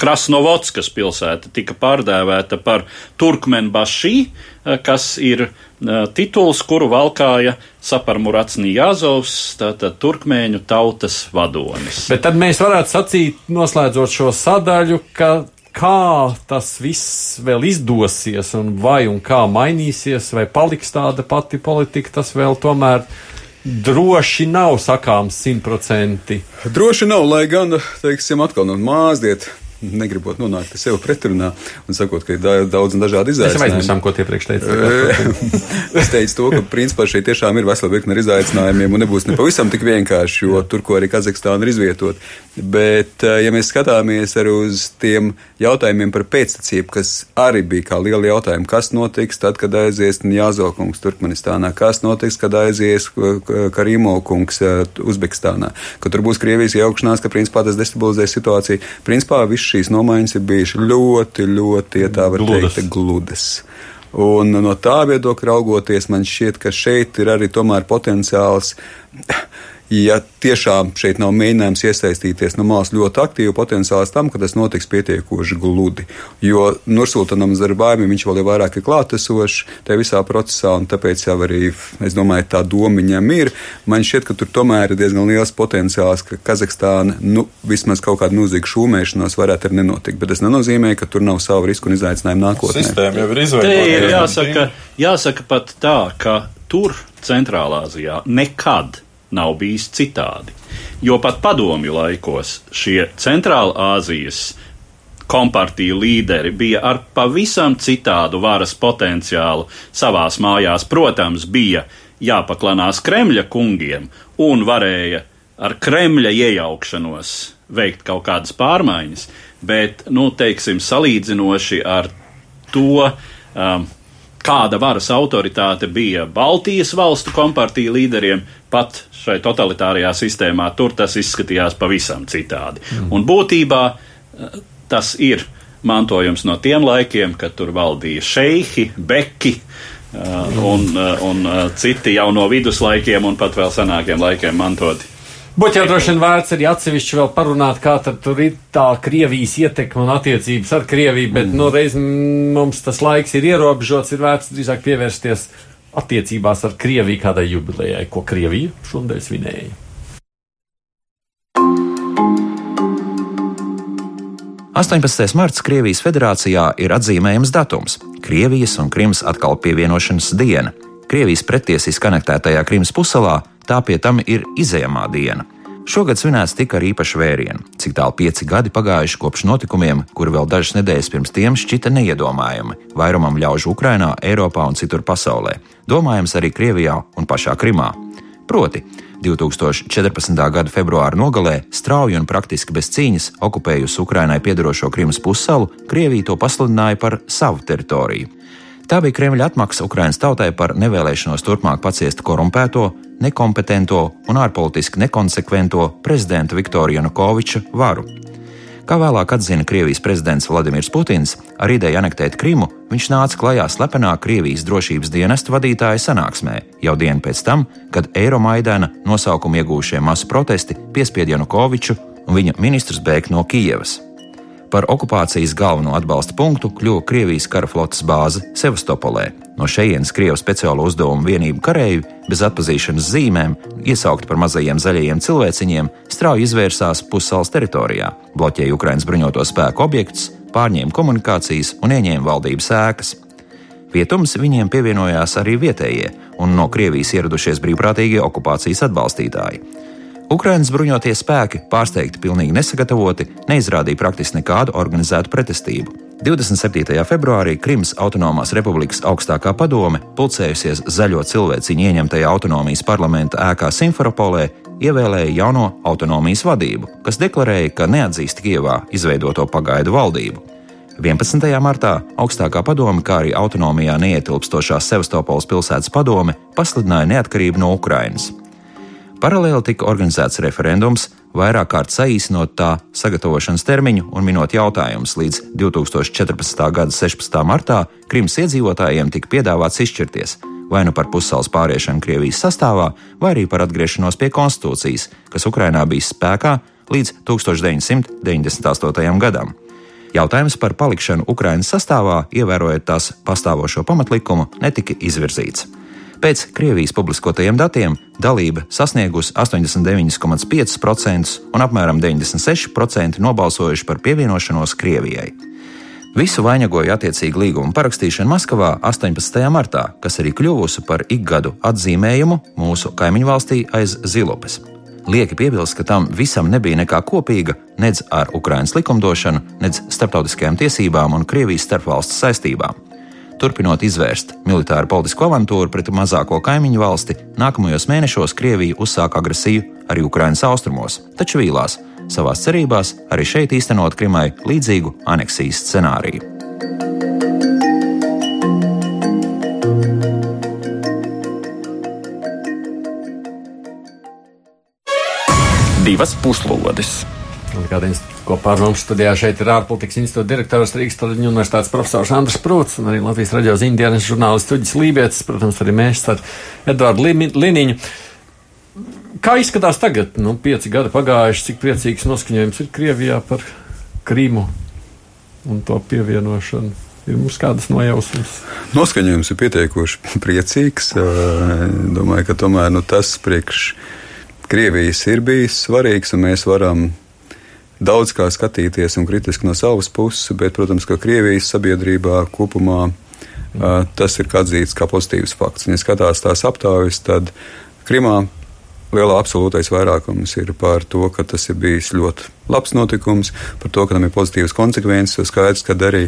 S2: Krasnovodskas pilsēta tika pārdēvēta par Turkmenbašī, kas ir tituls, kuru valkāja Saparmuracnī Jāzovs, tātad turkmēņu tautas vadonis.
S3: Bet tad mēs varētu sacīt, noslēdzot šo sadaļu, ka kā tas viss vēl izdosies, un vai un kā mainīsies, vai paliks tāda pati politika, tas vēl tomēr droši nav sakāms simtprocentīgi.
S4: Droši nav, lai gan, teiksim, atkal no mazliet negribot nonākt sev pretrunā un sakot, ka ir daudz un dažādi izaicinājumi.
S3: Es aizmirsām, ko iepriekš
S4: teicu. es teicu to, ka principā šeit tiešām ir vesela virkne ar izaicinājumiem un nebūs ne pavisam tik vienkārši, jo tur, ko arī Kazahstāna ir izvietot. Bet, ja mēs skatāmies arī uz tiem jautājumiem par pēctecību, kas arī bija kā liela jautājuma, kas notiks tad, kad aizies Jāzokungs Turkmenistānā, kas notiks, kad aizies Karīmo kungs eh, Uzbekistānā, ka tur būs Krievijas iejaukšanās, ka principā tas destabilizēs situāciju. Principā viss šīs nomaiņas ir bijušas ļoti, ļoti, ja tā var gludas. teikt, gludas. Un no tā viedokļa raugoties, man šķiet, ka šeit ir arī tomēr potenciāls ja tiešām šeit nav mēģinājums iesaistīties no malas ļoti aktīvi, potenciāls tam, ka tas notiks pietiekoši gludi. Jo Nursultanam Zarbājumam viņš vēl ir vairāk ir klātesošs tajā visā procesā, un tāpēc jau arī, es domāju, tā doma viņam ir. Man šķiet, ka tur tomēr ir diezgan liels potenciāls, ka Kazahstāna, nu, vismaz kaut kāda milzīga šūmēšanās varētu arī nenotikt, bet tas nenozīmē, ka tur nav savu risku un izaicinājumu nākotnē.
S5: Sistēma jau ir izveidota.
S2: Jāsaka, jāsaka pat tā, ka tur Centrālā Azijā nekad nav bijis citādi. Jo pat padomju laikos šie Centrāla Āzijas kompartiju līderi bija ar pavisam citādu varas potenciālu savās mājās. Protams, bija jāpaklanās Kremļa kungiem un varēja ar Kremļa iejaukšanos veikt kaut kādas pārmaiņas, bet, nu, teiksim, salīdzinoši ar to, um, kāda varas autoritāte bija Baltijas valstu kompartiju līderiem, pat šai totalitārajā sistēmā, tur tas izskatījās pavisam citādi. Mm. Un būtībā eh, tas ir mantojums no tiem laikiem, kad tur valdīja šeihi, beki. Uh, un, uh, un uh, citi jau no viduslaikiem un pat vēl senākiem laikiem mantoti.
S3: Būtu jau droši vien vērts arī atsevišķi vēl parunāt, kā tur ir tā Krievijas ietekme un attiecības ar Krieviju, bet mm. nu reiz mums tas laiks ir ierobežots, ir vērts drīzāk pievērsties attiecībās ar Krieviju kādai jubilejai, ko Krievija šodien svinēja.
S6: Astoņpadsmitais marts Krievijas federācijā ir atzīmējams datums - Krievijas un Krimas atkal pievienošanas diena. Krievijas pretiesiski anektētajā Krimas puselā tā pie tam ir izējamā diena. Šogad svinēts tika ar īpašu vērienu, cik tālu pieci gadi pagājuši kopš notikumiem, kuri vēl dažas nedēļas pirms tiem šķita neiedomājami vairumam ļaužu Ukrainā, Eiropā un citur pasaulē, domājams arī Krievijā un pašā Krimā. Proti, 2014. gada februāra nogalē strauji un praktiski bez cīņas okupējusi Ukrainai piedarošo Krimas pussalu, Krievija to pasludināja par savu teritoriju. Tā bija Kremļa atmaksa Ukraiņas tautai par nevēlēšanos turpmāk paciest korumpēto, nekompetento un ārpolitiski nekonsekvento prezidenta Viktora Janukoviča varu. Kā vēlāk atzina Krievijas prezidents Vladimirs Putins, ar ideju anektēt Krimu viņš nāca klajā slepenā Krievijas drošības dienesta vadītāja sanāksmē jau dienu pēc tam, kad Eiromaidana nosaukumu iegūšie masu protesti piespied Janukoviču un viņa ministrus bēgt no Kijevas. Par okupācijas galveno atbalsta punktu kļuva Krievijas kara flotes bāze Sevastopolē. No šejienes Krievijas speciālo uzdevumu vienību kareivi bez atpazīšanas zīmēm, iesaukti par mazajiem zaļajiem cilvēciņiem, strauji izvērsās pussalas teritorijā, bloķēja Ukraiņas bruņoto spēku objektus, pārņēma komunikācijas un ieņēma valdības ēkas. Vietums viņiem pievienojās arī vietējie un no Krievijas ieradušies brīvprātīgie okupācijas atbalstītāji. Ukraiņas bruņotie spēki, pārsteigti, pilnīgi nesagatavoti, neizrādīja praktiski nekādu organizētu pretestību. 27. februārī Krimas autonomās republikas augstākā padome, pulcējusies zaļo cilvēciņu ieņemtajā autonomijas parlamenta ēkā Simferopolē, ievēlēja jauno autonomijas vadību, kas deklarēja, ka neatzīst Kievā izveidoto pagaidu valdību. 11. martā augstākā padome, kā arī autonomijā neietilpstošā Sevastopols pilsētas padome, pasludināja neatkarību no Ukrainas. Paralēli tika organizēts referendums, vairāk kārt saīsinot tā sagatavošanas termiņu un minot jautājumus līdz 2014. gada 16. martā Krimas iedzīvotājiem tika piedāvāts izšķirties vai nu par pussalas pāriešanu Krievijas sastāvā, vai arī par atgriešanos pie konstitūcijas, kas Ukrainā bija spēkā līdz 1998. gadam. Jautājums par palikšanu Ukraiņas sastāvā, ievērojot tās pastāvošo pamatlikumu, netika izvirzīts. Pēc Krievijas publiskotajiem datiem dalība sasniegusi 89,5% un apmēram 96% nobalsojuši par pievienošanos Krievijai. Visu vainagoja attiecīga līguma parakstīšana Maskavā 18. martā, kas arī kļuvusi par ikgadu atzīmējumu mūsu kaimiņu valstī aiz Zilupes. Lieki piebilst, ka tam visam nebija nekā kopīga nedz ar Ukraiņas likumdošanu, nedz starptautiskajām tiesībām un Krievijas starpvalstu saistībām. Turpinot izvērst militāru politisko avantūru pret mazāko kaimiņu valsti, nākamajos mēnešos Krievija uzsāka agresiju arī Ukraiņas austrumos, taču vīlās savās cerībās arī šeit īstenot Krimai līdzīgu aneksijas scenāriju.
S1: Divas puslodes!
S3: Kādreiz kopā ar mums studijā šeit ir ārpolitikas institūta direktors Rīgas Traģiņu universitātes profesors Andris Prūts un arī Latvijas raidījuma zīmdienas žurnālists Tuģis Lībietis, protams, arī mēs ar Edvardu Liniņu. Kā izskatās tagad? Nu, pieci gadi pagājuši, cik priecīgs noskaņojums ir Krievijā par Krīmu un to pievienošanu. Ir mums kādas nojausmas?
S4: Noskaņojums ir pietiekoši priecīgs. Domāju, ka tomēr nu, tas priekš Krievijas ir bijis svarīgs, un mēs varam daudz kā skatīties un kritiski no savas puses, bet, protams, ka Krievijas sabiedrībā kopumā mm. tas ir atzīts kā pozitīvs fakts. Ja skatās tās aptaujas, tad Krimā lielā absolūtais vairākums ir par to, ka tas ir bijis ļoti labs notikums, par to, ka tam ir pozitīvas konsekvences. Skaidrs, ka arī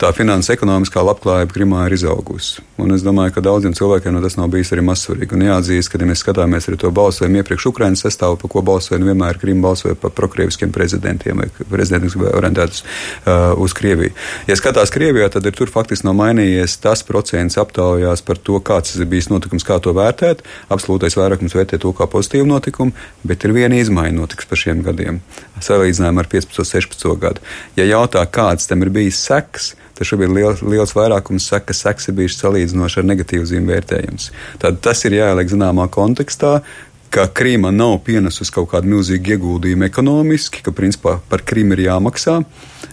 S4: tā finanses ekonomiskā labklājība Krimā ir izaugusi. Un es domāju, ka daudziem cilvēkiem no tas nav bijis arī mazsvarīgi. Un jāatzīst, ka, ja mēs skatāmies arī to balsojumu iepriekš Ukraiņas sastāvu, pa ko balsoja, nu vienmēr Krima balsoja par prokrieviskiem prezidentiem vai prezidentiem, kas bija orientētus uh, uz Krieviju. Ja skatās Krievijā, tad ir tur faktiski nav mainījies tas procents aptaujās par to, kāds ir bijis notikums, kā to vērtēt. Absolūtais vairākums vērtē to kā pozitīvu notikumu, bet ir viena izmaiņa notiks par šiem gadiem, salīdzinājumā ar 15, 16 gadu. Ja jautā, kāds tam ir bijis seks, tad šobrīd liels, liels vairākums saka, ka seks ir bijis salīdzinoši ar negatīvu zīmju vērtējums. Tad tas ir jāieliek zināmā kontekstā, ka Krīma nav pienesusi kaut kādu milzīgu ieguldījumu ekonomiski, ka principā par Krīmu ir jāmaksā.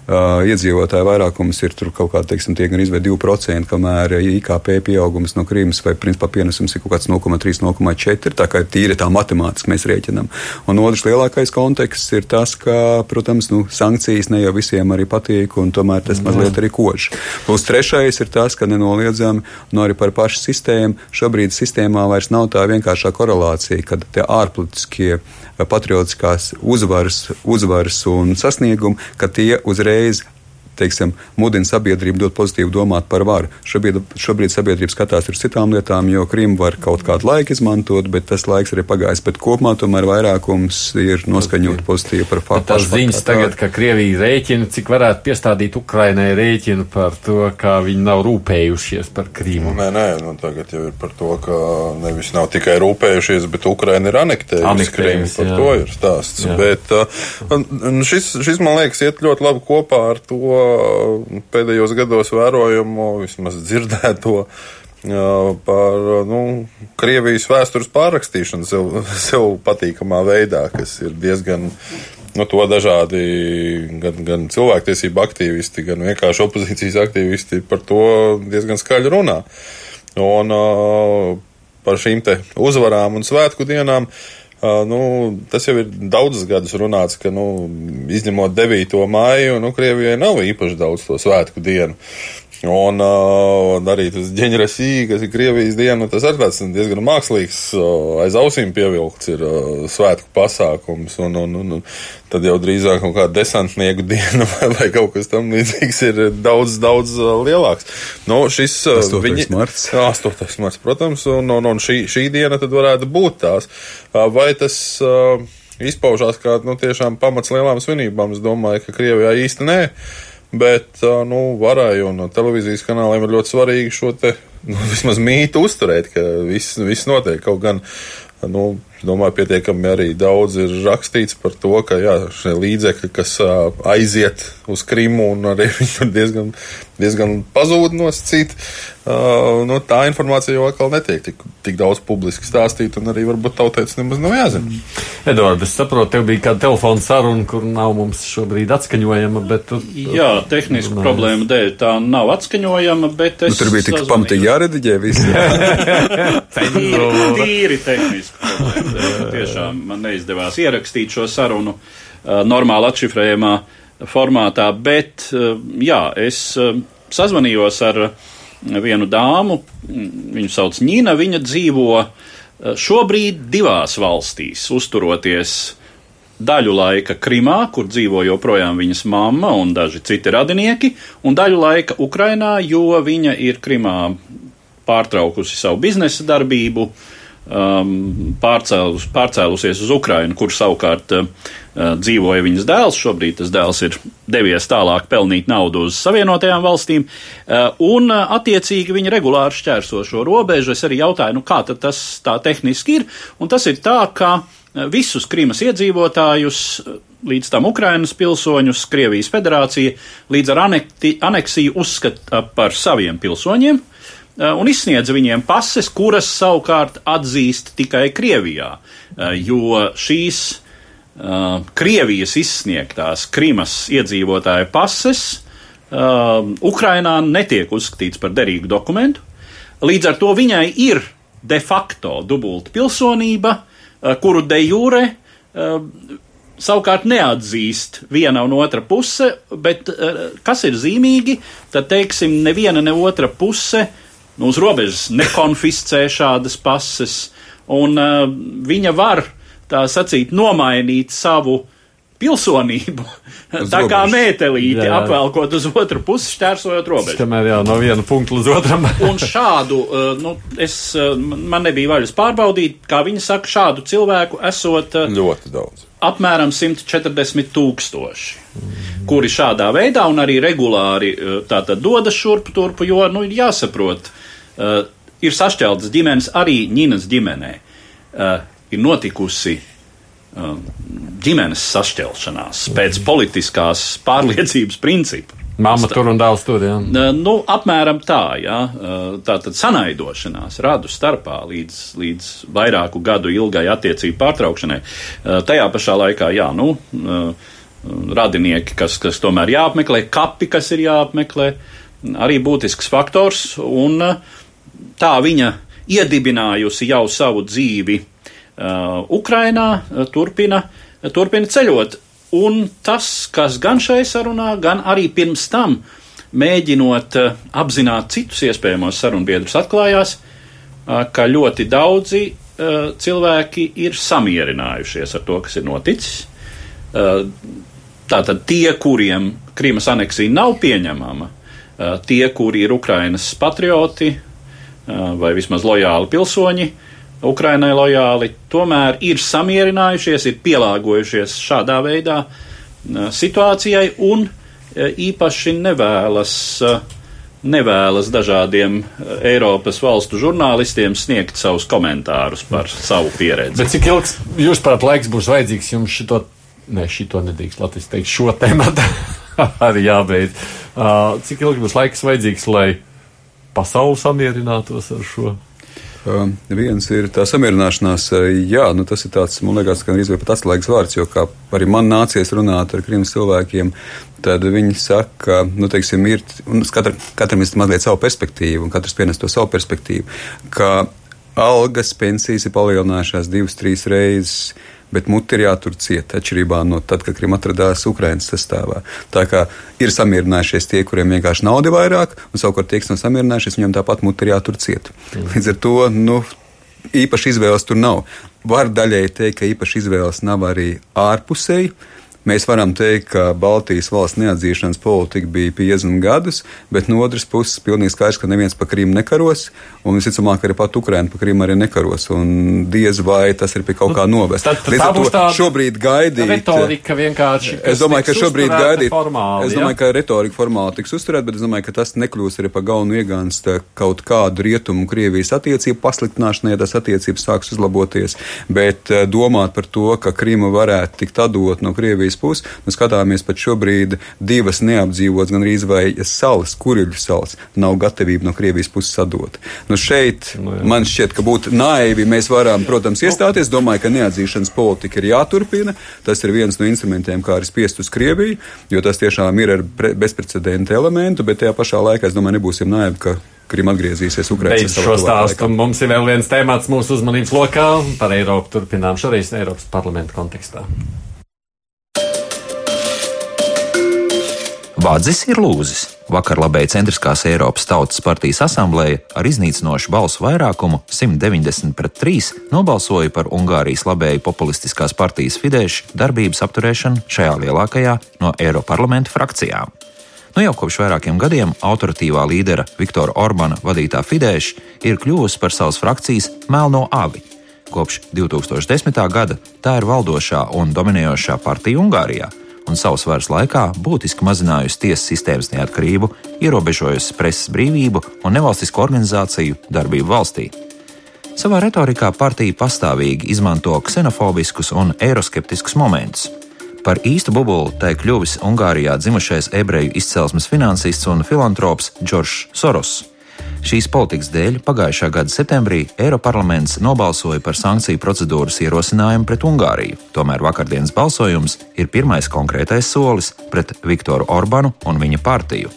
S4: Uh, iedzīvotāju vairākums ir kaut kāda, teiksim, tie gan izvēl 2%, kamēr IKP pieaugums no Krīmas vai principā pienesums ir kaut kāds 0,3, 0,4. Tā kā tīri tā matemātiski mēs rēķinām. Un otrs lielākais konteksts ir tas, ka, protams, nu, sankcijas ne jau visiem arī patīk, un tomēr tas mazliet arī kož. Plus trešais ir tas, ka nenoliedzami, nu arī par pašu sistēmu, šobrīd sistēmā vairs nav tā vienkāršā korelācija, kad tie ārpolitiskie patriotiskās uzvaras, uzvaras un sasniegumi, ka tie uzreiz teiksim, mudina sabiedrību dot pozitīvu domāt par varu. Šobrīd, šobrīd sabiedrība skatās uz citām lietām, jo Krimu var kaut kādu laiku izmantot, bet tas laiks arī pagājis. Bet kopumā tomēr vairākums ir noskaņot pozitīvi par faktu.
S3: Tas ziņas tagad, ka Krievija rēķina, cik varētu piestādīt Ukrainai rēķinu par to, kā viņi nav rūpējušies par Krīmu.
S5: Nē, nē, nu tagad jau ir par to, ka nevis nav tikai rūpējušies, bet Ukraina ir anektējusi Krīmu. Par jā. to ir stāsts. Jā. Bet uh, šis, šis, man liekas, iet ļoti labi kopā ar to pēdējos gados vērojamo, vismaz dzirdēto par nu, Krievijas vēstures pārrakstīšanu sev, sev patīkamā veidā, kas ir diezgan. Nu, to dažādi gan, gan cilvēktiesību aktīvisti, gan vienkārši opozīcijas aktīvisti par to diezgan skaļi runā. Un uh, par šīm uzvarām un svētku dienām uh, nu, tas jau ir daudzus gadus runāts, ka, nu, izņemot 9. māju, nu, Krievijai nav īpaši daudz to svētku dienu. Un uh, arī tas ģenerāsī, kas ir Krievijas diena, tas arī tāds diezgan mākslīgs, uh, aiz ausīm pievilkts ir uh, svētku pasākums. Un, un, un, un tad jau drīzāk kaut kāda desantnieku diena vai, vai kaut kas tam līdzīgs ir daudz, daudz uh, lielāks. Nu, šis
S4: uh, 8. Viņi, marts.
S5: Jā, 8. marts, protams, un, un, un šī, šī diena tad varētu būt tās. Uh, vai tas. Uh, Izpaužās kā nu, tiešām pamats lielām svinībām. Es domāju, ka Krievijā īsti nē. Uh, Bet nu, varai un televīzijas kanāliem ir ļoti svarīgi šo te, nu, vismaz mītu uzturēt, ka viss, viss notiek. Kaut gan nu, domāju, pietiekami arī daudz ir rakstīts par to, ka jā, šie līdzekļi, kas aiziet uz Krimu un arī viņi diezgan, diezgan pazūd nosacīt, nu, tā informācija jau atkal netiek tik, tik daudz publiski stāstīta un arī varbūt tautēts nemaz nav jāzina. Mm.
S3: Edvard, es saprotu, tev bija kāda telefona saruna, kur nav mums šobrīd atskaņojama, bet. Tu,
S2: jā, tehnisku runājas. problēmu dēļ tā nav atskaņojama, bet es.
S4: Nu, tur bija tik pamatīgi jārediģē visi.
S2: tīri, tīri tehniski tiešām man neizdevās ierakstīt šo sarunu normāli atšifrējumā formātā, bet jā, es sazvanījos ar vienu dāmu, viņu sauc Nīna, viņa dzīvo šobrīd divās valstīs, uzturoties daļu laika Krimā, kur dzīvo joprojām viņas mamma un daži citi radinieki, un daļu laika Ukrainā, jo viņa ir Krimā pārtraukusi savu biznesa darbību, uh, um, pārcēlus, pārcēlusies uz Ukrajinu, kur savukārt uh, dzīvoja viņas dēls. Šobrīd tas dēls ir devies tālāk pelnīt naudu uz Savienotajām valstīm, uh, un uh, attiecīgi viņi regulāri šķērso šo robežu. Es arī jautāju, nu kā tas tā tehniski ir, un tas ir tā, ka uh, visus Krīmas iedzīvotājus uh, līdz tam Ukrainas pilsoņus Krievijas federācija līdz ar anekti, aneksiju uzskata par saviem pilsoņiem, un izsniedz viņiem pases, kuras savukārt atzīst tikai Krievijā, eh, jo šīs uh, Krievijas izsniegtās Krimas iedzīvotāja pases Ukrainā netiek uzskatīts par derīgu dokumentu. Līdz ar to viņai ir de facto dubulta pilsonība, kuru de jure savukārt neatzīst viena un otra puse, bet kas ir zīmīgi, tad teiksim, neviena ne otra puse nu, uz robežas nekonfiscē šādas pases, un uh, viņa var, tā sacīt, nomainīt savu pilsonību. Uz tā robežas. kā jā. apvelkot uz otru pusi, šķērsojot robežu.
S3: Kamēr jā, no viena punkta līdz otram.
S2: un šādu, uh, nu, es, uh, man nebija vaļas pārbaudīt, kā viņi saka, šādu cilvēku esot
S5: uh, ļoti daudz.
S2: Apmēram 140 tūkstoši, mm. kuri šādā veidā un arī regulāri tātad dodas šurpu turpu, jo, nu, jāsaprot, uh, Uh, ir sašķeltas ģimenes, arī Ņinas ģimenē uh, ir notikusi uh, ģimenes sašķelšanās pēc politiskās pārliecības principa.
S3: Māma tur un dēls tur, jā.
S2: Nu, apmēram tā, jā. Tā tad sanaidošanās radu starpā līdz, līdz vairāku gadu ilgai attiecību pārtraukšanai. Tajā pašā laikā, jā, nu, radinieki, kas, kas tomēr jāapmeklē, kapi, kas ir jāapmeklē, arī būtisks faktors. Un, uh, tā viņa iedibinājusi jau savu dzīvi uh, Ukrainā, uh, turpina, uh, turpina ceļot. Un tas, kas gan šai sarunā, gan arī pirms tam mēģinot uh, apzināt citus iespējamos sarunbiedrus, atklājās, uh, ka ļoti daudzi uh, cilvēki ir samierinājušies ar to, kas ir noticis. Uh, tātad tie, kuriem Krīmas aneksija nav pieņemama, tie, kuri ir Ukrainas patrioti vai vismaz lojāli pilsoņi, Ukrainai lojāli, tomēr ir samierinājušies, ir pielāgojušies šādā veidā situācijai un īpaši nevēlas nevēlas dažādiem Eiropas valstu žurnālistiem sniegt savus komentārus par savu pieredzi.
S3: Bet cik ilgs jūs prāt laiks būs vajadzīgs jums šito, ne šito nedrīkst Latvijas teikt, šo tēmatu arī jābeidz. Cik ilgi būs laiks vajadzīgs, lai pasauli samierinātos ar šo?
S4: Uh, viens ir tā samierināšanās, uh, jā, nu tas ir tāds, man liekas, gan izvēl pat atslēgas vārds, jo kā arī man nācies runāt ar Krimas cilvēkiem, tad viņi saka, ka, nu, teiksim, ir, un katra, katram ir mazliet savu perspektīvu, un katrs pienes to savu perspektīvu, ka algas, pensijas ir palielinājušās divas, trīs reizes bet muti ir jātur ciet, atšķirībā no tad, kad Krim atradās Ukraiņas sastāvā. Tā kā ir samierinājušies tie, kuriem vienkārši nauda vairāk, un savukārt tie, kas nav samierinājušies, viņiem tāpat muti ir jātur ciet. Līdz ar to, nu, īpaši izvēles tur nav. Var daļai teikt, ka īpaši izvēles nav arī ārpusēji Mēs varam teikt, ka Baltijas valsts neatzīšanas politika bija 50 gadus, bet no otras puses pilnīgi skaidrs, ka neviens pa Krīmu nekaros, un visticamāk arī pat Ukraina pa Krīmu arī nekaros, un diez vai tas ir pie kaut kā novest.
S3: Tad, tad tā būs tā
S4: šobrīd gaidīt.
S3: Retorika vienkārši.
S4: Es domāju, ka šobrīd gaidīt.
S3: Formāli,
S4: es domāju, ja? ka retorika formāli tiks uzturēta, bet es domāju, ka tas nekļūs arī pa galvenu iegānstu kaut kādu rietumu Krievijas attiecību pasliktināšanai, ja tas attiecības sāks uzlaboties, bet eh, domāt par to, ka Krīma varētu tikt atdot no Krievijas Krievijas pusi. Nu, skatāmies pat šobrīd divas neapdzīvotas, gan arī vai salas, kurļu salas, nav gatavība no Krievijas puses atdot. Nu, šeit nu, jā. man šķiet, ka būtu naivi. Mēs varam, protams, iestāties. Domāju, ka neatzīšanas politika ir jāturpina. Tas ir viens no instrumentiem, kā arī spiest uz Krieviju, jo tas tiešām ir ar bezprecedenta elementu, bet tajā pašā laikā es domāju, nebūsim naivi, ka Krim atgriezīsies Ukraiņas
S3: monētā. Šo stāstu mums ir vēl viens temats mūsu uzmanības lokā par Eiropu. Turpinām šoreiz Eiropas parlamenta kontekstā.
S6: Vādzis ir lūzis. Vakar labēja Centriskās Eiropas Tautas partijas asamblēja ar iznīcinošu balsu vairākumu 190 pret 3 nobalsoja par Ungārijas labēju populistiskās partijas Fidesz darbības apturēšanu šajā lielākajā no Eiroparlamenta frakcijām. Nu jau kopš vairākiem gadiem autoritīvā līdera Viktora Orbāna vadītā Fidesz ir kļuvusi par savas frakcijas melno avi. Kopš 2010. gada tā ir valdošā un dominējošā partija Ungārijā un savas varas laikā būtiski mazinājusi tiesas sistēmas neatkarību, ierobežojusi preses brīvību un nevalstisko organizāciju darbību valstī. Savā retorikā partija pastāvīgi izmanto ksenofobiskus un eiroskeptiskus momentus. Par īstu bubulu tai kļuvis Ungārijā dzimušais ebreju izcelsmes finansists un filantrops Džordžs Soros. Šīs politikas dēļ pagājušā gada septembrī Eiroparlaments nobalsoja par sankciju procedūras ierosinājumu pret Ungāriju. Tomēr vakardienas balsojums ir pirmais konkrētais solis pret Viktoru Orbānu un viņa partiju.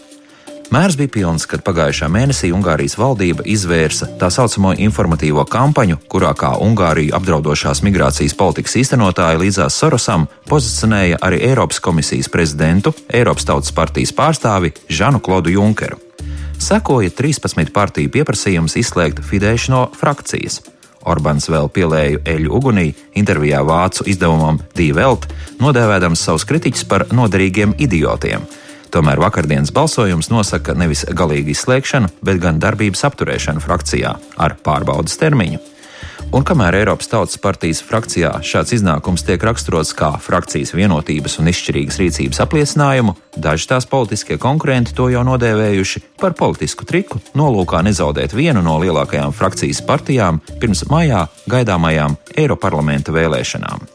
S6: Mērs bija pilns, kad pagājušā mēnesī Ungārijas valdība izvērsa tā saucamo informatīvo kampaņu, kurā kā Ungāriju apdraudošās migrācijas politikas īstenotāja līdzās Sorosam pozicionēja arī Eiropas komisijas prezidentu, Eiropas Tautas partijas pārstāvi Žanu Klodu Junkeru sekoja 13 partiju pieprasījums izslēgt Fidesz no frakcijas. Orbāns vēl pielēja eļu ugunī intervijā vācu izdevumam Dīvelt, nodēvēdams savus kritiķus par noderīgiem idiotiem. Tomēr vakardienas balsojums nosaka nevis galīgu izslēgšanu, bet gan darbības apturēšanu frakcijā ar pārbaudas termiņu. Un kamēr Eiropas Tautas partijas frakcijā šāds iznākums tiek raksturots kā frakcijas vienotības un izšķirīgas rīcības apliecinājumu, daži tās politiskie konkurenti to jau nodēvējuši par politisku triku, nolūkā nezaudēt vienu no lielākajām frakcijas partijām pirms maijā gaidāmajām Eiroparlamenta vēlēšanām.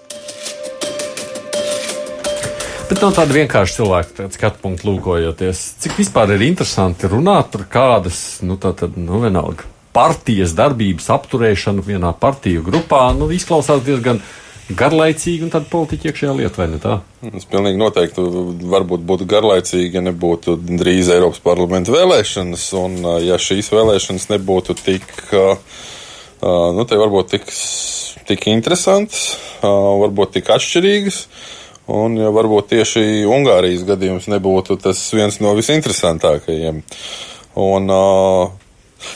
S3: Bet no tāda vienkārša cilvēka skatu punkta lūkojoties, cik vispār ir interesanti runāt par kādas, nu, tā tad, nu, vienalga partijas darbības apturēšanu vienā partiju grupā nu, izklausās diezgan garlaicīgi un tāda politiķa iekšējā lieta, vai ne tā?
S5: Tas pilnīgi noteikti varbūt būtu garlaicīgi, ja nebūtu drīz Eiropas parlamenta vēlēšanas, un ja šīs vēlēšanas nebūtu tik, nu, te varbūt tik, tik interesantas, varbūt tik atšķirīgas. Un ja varbūt tieši Ungārijas gadījums nebūtu tas viens no visinteresantākajiem. Un, uh,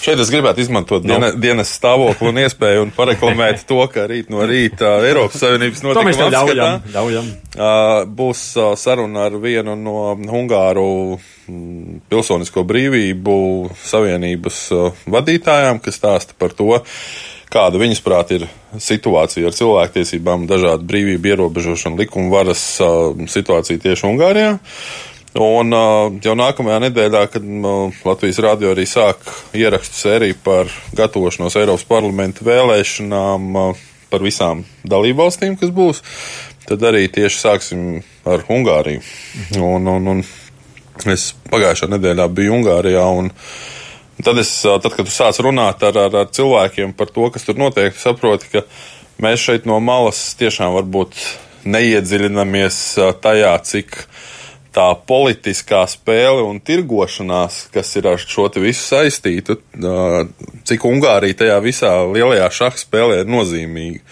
S5: Šeit es gribētu izmantot no. Nu. dienas stāvokli un iespēju un pareklamēt to, ka rīt no rīta Eiropas Savienības notikuma
S3: apskatā ļaujam,
S5: būs saruna ar vienu no Hungāru mm, pilsonisko brīvību savienības vadītājām, kas stāsta par to, kāda viņas prāt ir situācija ar cilvēktiesībām, dažādu brīvību ierobežošanu, likuma varas situācija tieši Ungārijā. Un jau nākamajā nedēļā, kad Latvijas radio arī sāk ierakstu sēriju par gatavošanos Eiropas parlamenta vēlēšanām par visām dalībvalstīm, kas būs, tad arī tieši sāksim ar Ungāriju. Un, un, un es pagājušā nedēļā biju Ungārijā. Un, Tad, es, tad, kad tu sāc runāt ar, ar, ar cilvēkiem par to, kas tur notiek, saproti, ka mēs šeit no malas tiešām varbūt neiedziļinamies tajā, cik tā politiskā spēle un tirgošanās, kas ir ar šo visu saistīta, cik Ungārija tajā visā lielajā šaha spēlē ir nozīmīga.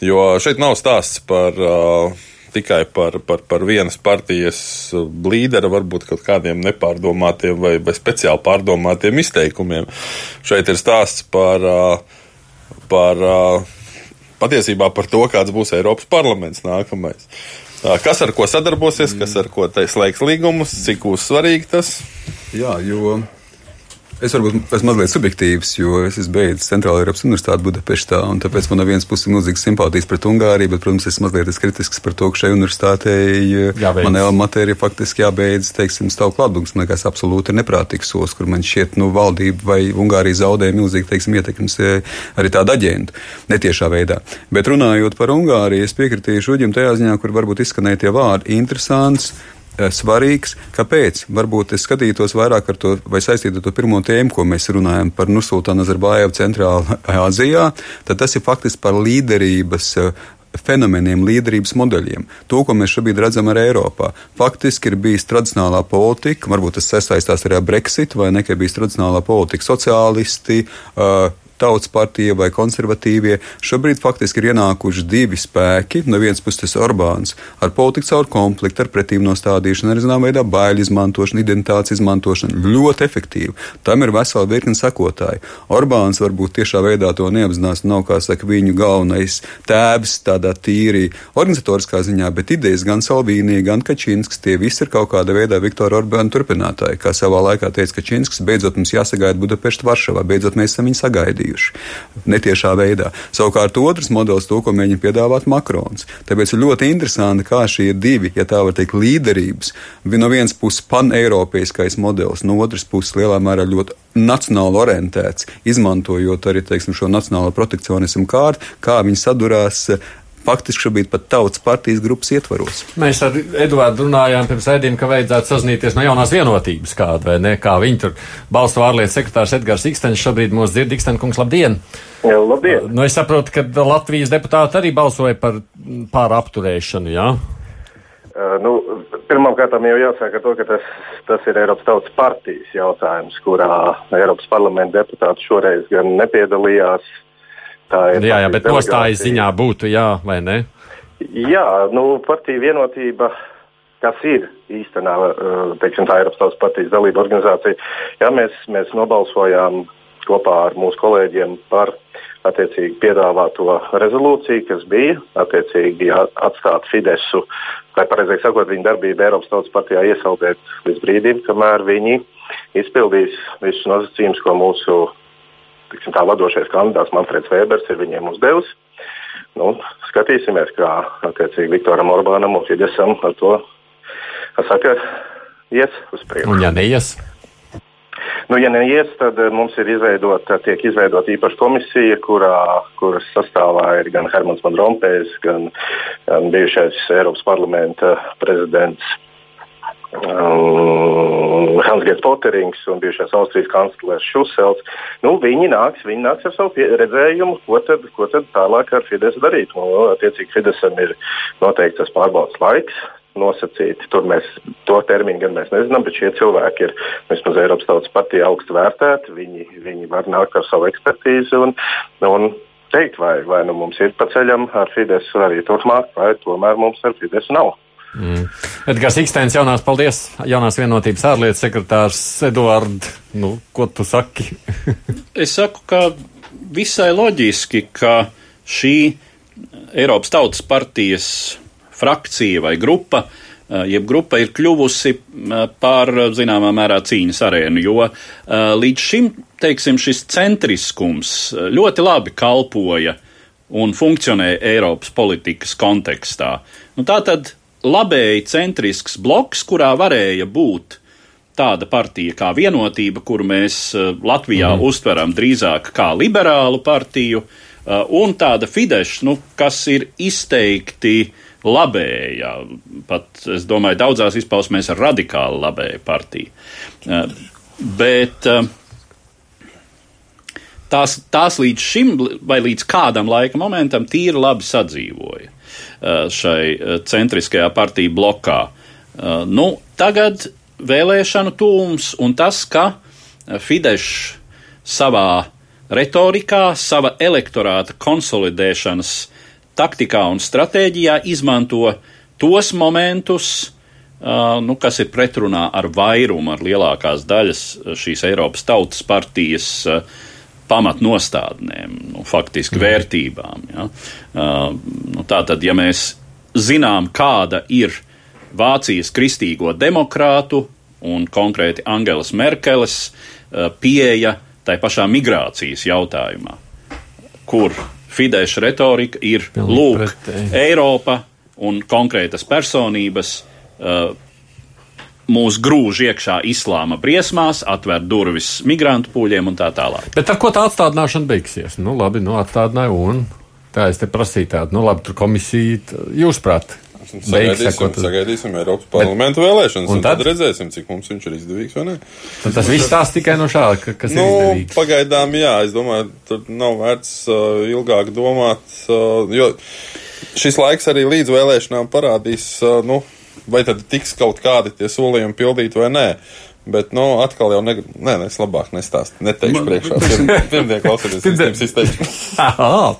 S5: Jo šeit nav stāsts par uh, tikai par, par, par vienas partijas līdera, varbūt kaut kādiem nepārdomātiem vai, vai speciāli pārdomātiem izteikumiem. Šeit ir stāsts par, par patiesībā par to, kāds būs Eiropas parlaments nākamais. Kas ar ko sadarbosies, kas ar ko slēgs līgumus, cik uzsvarīgi tas?
S4: Jā, jo Es varbūt esmu mazliet subjektīvs, jo es esmu beidzis Centrālajā Eiropas Universitātē Budapeštā, un tāpēc man no vienas puses ir milzīgas simpātijas pret Ungāriju, bet, protams, es mazliet esmu kritisks par to, ka šai universitātei manā matērijā faktiski jābeidz, teiksim, stāv klātbūks. Man liekas, absolūti neprātīgs solis, kur man šķiet, nu, valdība vai Ungārija zaudēja milzīgi, teiksim, ietekmes e, arī tādu aģentu, netiešā veidā. Bet runājot par Ungāriju, es piekritīšu Uģim tajā ziņā, kur varbūt izskanēja tie vārdi - interesants Eh, svarīgs. Kāpēc? Varbūt es skatītos vairāk ar to, vai saistītu ar to pirmo tēmu, ko mēs runājam par Nursultānu Nazarbājevu Centrālā Azijā, tad tas ir faktiski par līderības eh, fenomeniem, līderības modeļiem. To, ko mēs šobrīd redzam arī Eiropā. Faktiski ir bijis tradicionālā politika, varbūt tas sasaistās arī ar Brexit, vai ne, ka bijis tradicionālā politika sociālisti. Tautas partija vai konservatīvie, šobrīd faktiski ir ienākuši divi spēki. No vienas puses tas Orbāns ar politiku caur konfliktu, ar pretīm nostādīšanu, ar zināmā veidā baiļu izmantošanu, identitātes izmantošanu. Ļoti efektīvi. Tam ir vesela virkne sekotāji. Orbāns varbūt tiešā veidā to neapzinās, nav kā saka viņu galvenais tēvs tādā tīri organizatoriskā ziņā, bet idejas gan Salvīnija, gan Kačīnskas, tie visi ir kaut kādā veidā Viktora Orbāna turpinātāji. Kā savā laikā teica Kačīnskas, beidzot mums jāsagaida Budapešta Varšavā, beidzot mēs esam viņu sagaidījuši bijuši. Netiešā veidā. Savukārt otrs modelis, to, ko mēģina piedāvāt Makrons. Tāpēc ir ļoti interesanti, kā šie divi, ja tā var teikt, līderības, no vienas puses paneiropeiskais modelis, no otras puses lielā mērā ļoti nacionāli orientēts, izmantojot arī teiksim, šo nacionālo protekcionismu kārtu, kā viņi sadurās faktiski šobrīd pat tautas partijas grupas ietvaros.
S3: Mēs ar Eduardu runājām pirms ēdiem, ka vajadzētu sazināties no jaunās vienotības kāda vai ne, kā viņi tur balstu ārlietu sekretārs Edgars Ikstens šobrīd mūs dzird. Ikstenkungs, labdien!
S8: Jā, labdien!
S3: Nu, es saprotu, ka Latvijas deputāti arī balsoja par pār apturēšanu, jā?
S8: Uh, nu, Pirmkārt, jau jāsaka to, ka tas, tas ir Eiropas Tautas partijas jautājums, kurā Eiropas parlamenta deputāti šoreiz gan nepiedalījās, uh,
S3: jā, jā, bet nostājas ziņā būtu jā vai ne?
S8: Jā, nu, partija vienotība, kas ir īstenā, uh, teiksim, tā Eiropas Tautas partijas dalība organizācija, jā, mēs, mēs nobalsojām kopā ar mūsu kolēģiem par attiecīgi piedāvāto rezolūciju, kas bija attiecīgi atstāt Fidesu, vai pareizāk sakot, viņa darbību Eiropas Tautas partijā iesaldēt līdz brīdim, kamēr viņi izpildīs visus nosacījumus, ko mūsu tiksim, tā vadošais kandidāts Manfreds Vēbers ir viņiem uzdevis. Nu, skatīsimies, kā attiecīgi Viktoram Orbānam un Fidesam ar to saka, ies uz priekšu.
S3: Un ja neies?
S8: Nu, ja neies, tad eh, mums ir izveidota, tiek izveidota īpaša komisija, kurā, kuras sastāvā ir gan Hermans Van Rompējs, gan, gan bijušais Eiropas parlamenta prezidents um, Hans-Gers Poterings un bijušais Austrijas kanclers Šusels. Nu, viņi, nāks, viņi nāks ar savu redzējumu, ko tad, ko tad tālāk ar Fidesz darīt. Nu, attiecīgi, Fideszam ir noteikti tas pārbaudas laiks. Nosacīti. Tur mēs to termiņu gan mēs nezinām, bet šie cilvēki ir vismaz Eiropas Tautas partija augstu vērtēti. Viņi, viņi var nākt ar savu ekspertīzi un, un teikt, vai, vai nu mums ir pa ceļam ar Fidesz arī turpmāk, vai tomēr mums ar Fidesz nav.
S3: Mm. Edgars Ikstēns, jaunās, paldies, jaunās vienotības ārlietu sekretārs Eduard, nu, ko tu saki?
S2: es saku, ka visai loģiski, ka šī Eiropas Tautas partijas frakcija vai grupa, jeb grupa ir kļuvusi par zināmā mērā cīņas arēnu, jo līdz šim, teiksim, šis centriskums ļoti labi kalpoja un funkcionēja Eiropas politikas kontekstā. Nu, tā tad labēji centrisks bloks, kurā varēja būt tāda partija kā vienotība, kuru mēs eh, Latvijā mm. uztveram drīzāk kā liberālu partiju, eh, un tāda Fidesz, nu, kas ir izteikti labēja, pat es domāju, daudzās izpausmēs radikāli labēja partija. Eh, bet tās, tās līdz šim, vai līdz kādam laika momentam, tīri labi sadzīvoja. Uh, šai uh, centriskajā partiju blokā. Uh, nu, tagad vēlēšanu tūms un tas, ka Fidesz savā retorikā, sava elektorāta konsolidēšanas taktikā un stratēģijā izmanto tos momentus, nu, kas ir pretrunā ar vairumu, ar lielākās daļas šīs Eiropas Tautas partijas uh, pamatnostādnēm, nu, faktiski mm. vērtībām. Ja? Uh, nu, Tātad, ja mēs zinām, kāda ir Vācijas kristīgo demokrātu un konkrēti Angelas Merkeles uh, pieeja tai pašā migrācijas jautājumā, kur Fidesz retorika ir lūk, Eiropa un konkrētas personības uh, mūs grūž iekšā islāma briesmās, atver durvis migrantu pūļiem un tā tālāk.
S3: Bet ar ko tā atstādināšana beigsies? Nu, labi, nu, atstādināja un tā es te prasīju tādu, nu, labi, tur komisija, jūs prāt.
S5: Sagaidīsim, sakot, sagaidīsim Eiropas parlamentu vēlēšanas, un, un tad, tad redzēsim, cik mums viņš ir izdevīgs vai nē.
S3: Tad tas viss tās tikai no šāda, kas nu, ir izdevīgs.
S5: Pagaidām, jā, es domāju, tur nav vērts uh, ilgāk domāt, uh, jo šis laiks arī līdz vēlēšanām parādīs, uh, nu, vai tad tiks kaut kādi tie solījumi pildīti vai nē. Bet, nu, atkal jau, ne, nē, es labāk nestāstu, neteikšu priekšā. Pirmdien klausieties, īstenības izteikšu.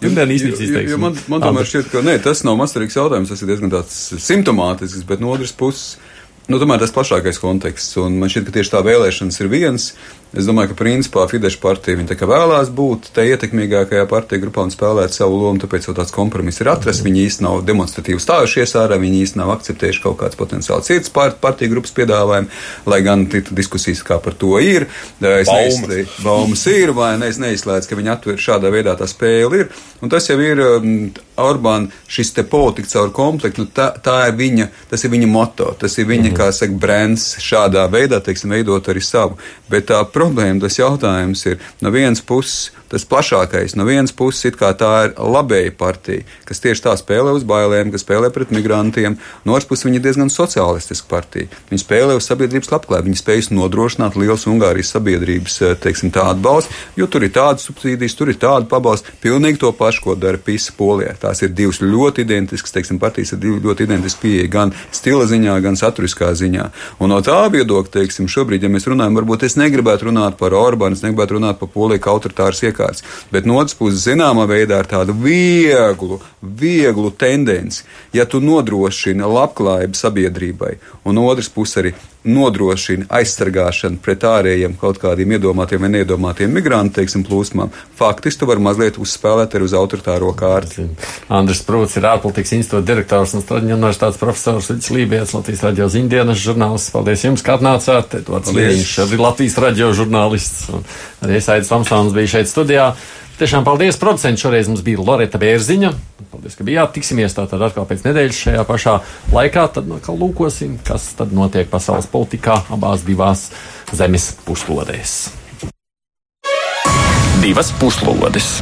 S3: Pirmdien īstenības izteikšu.
S4: Man, man tomēr šķiet, ka, nē, tas nav mastarīgs jautājums, tas ir diezgan tāds simptomātisks, bet no otras puses, nu, tomēr tas plašākais konteksts, un man šķiet, ka tieši tā vēlēšanas ir viens, Es domāju, ka principā Fidesz partija viņa vēlās būt tajā ietekmīgākajā partija grupā un spēlēt savu lomu, tāpēc jau tāds kompromiss ir atrasts. Viņi īsti nav demonstratīvi stājušies ārā, viņi īsti nav akceptējuši kaut kāds potenciāls citas partiju grupas piedāvājumu, lai gan diskusijas kā par to ir. Es neizslēdzu, baumas ir, vai ne, es neizslēdzu, ka viņi atver šādā veidā tā spēle ir. Un tas jau ir Orbán šis te politika caur komplektu, nu, tā, tā ir viņa, tas ir viņa moto, tas ir viņa, mm -hmm. kā saka, brands šādā veidā, teiksim, veidot arī savu. Bet tā problēma, tas jautājums ir no vienas puses tas plašākais. No vienas puses, tā ir labēja partija, kas tieši tā spēlē uz bailēm, kas spēlē pret migrantiem. No otras puses, viņa ir diezgan sociālistiska partija. Viņa spēlē uz sabiedrības labklājību, viņa spējas nodrošināt liels Ungārijas sabiedrības eh, teiksim, atbalstu, jo tur ir tādas subsīdijas, tur ir tāda pabalsta. Pilnīgi to pašu, ko dara Pisa Polijā. Tās ir divas ļoti identiskas, teiksim, partijas ar ļoti identisku pieeju gan stila ziņā, gan saturiskā ziņā. Un no tā viedokļa, teiksim, šobrīd, ja mēs runājam, varbūt es negribētu runāt par Orbānu, es negribētu runāt par Poliju kā autoritāras iekārtu ārkārtas. Bet no otras puses, zināmā veidā ar tādu vieglu, vieglu tendenci, ja tu nodrošini labklājību sabiedrībai, un no otras puses arī nodrošina aizsargāšanu pret ārējiem kaut kādiem iedomātiem vai neiedomātiem migrantu teiksim, plūsmām, faktiski tu vari mazliet uzspēlēt arī uz autoritāro kārti.
S3: Andris Prūts ir ārpolitikas institūta direktors un Straģiņa universitātes profesors Vidis Lībijams, Latvijas radio ziņdienas žurnālists. Paldies jums, ka atnācāt. Edvards Līniņš, arī Latvijas radio žurnālists. Un arī Saidis Tomsons bija šeit studijā. Tiešām paldies, producents. Šoreiz mums bija Loreta Bērziņa. Paldies, ka bijāt. Tiksimies tātad atkal pēc nedēļas šajā pašā laikā. Tad atkal lūkosim, kas tad notiek pasaules politikā abās divās zemes puslodēs.
S1: Divas puslodes!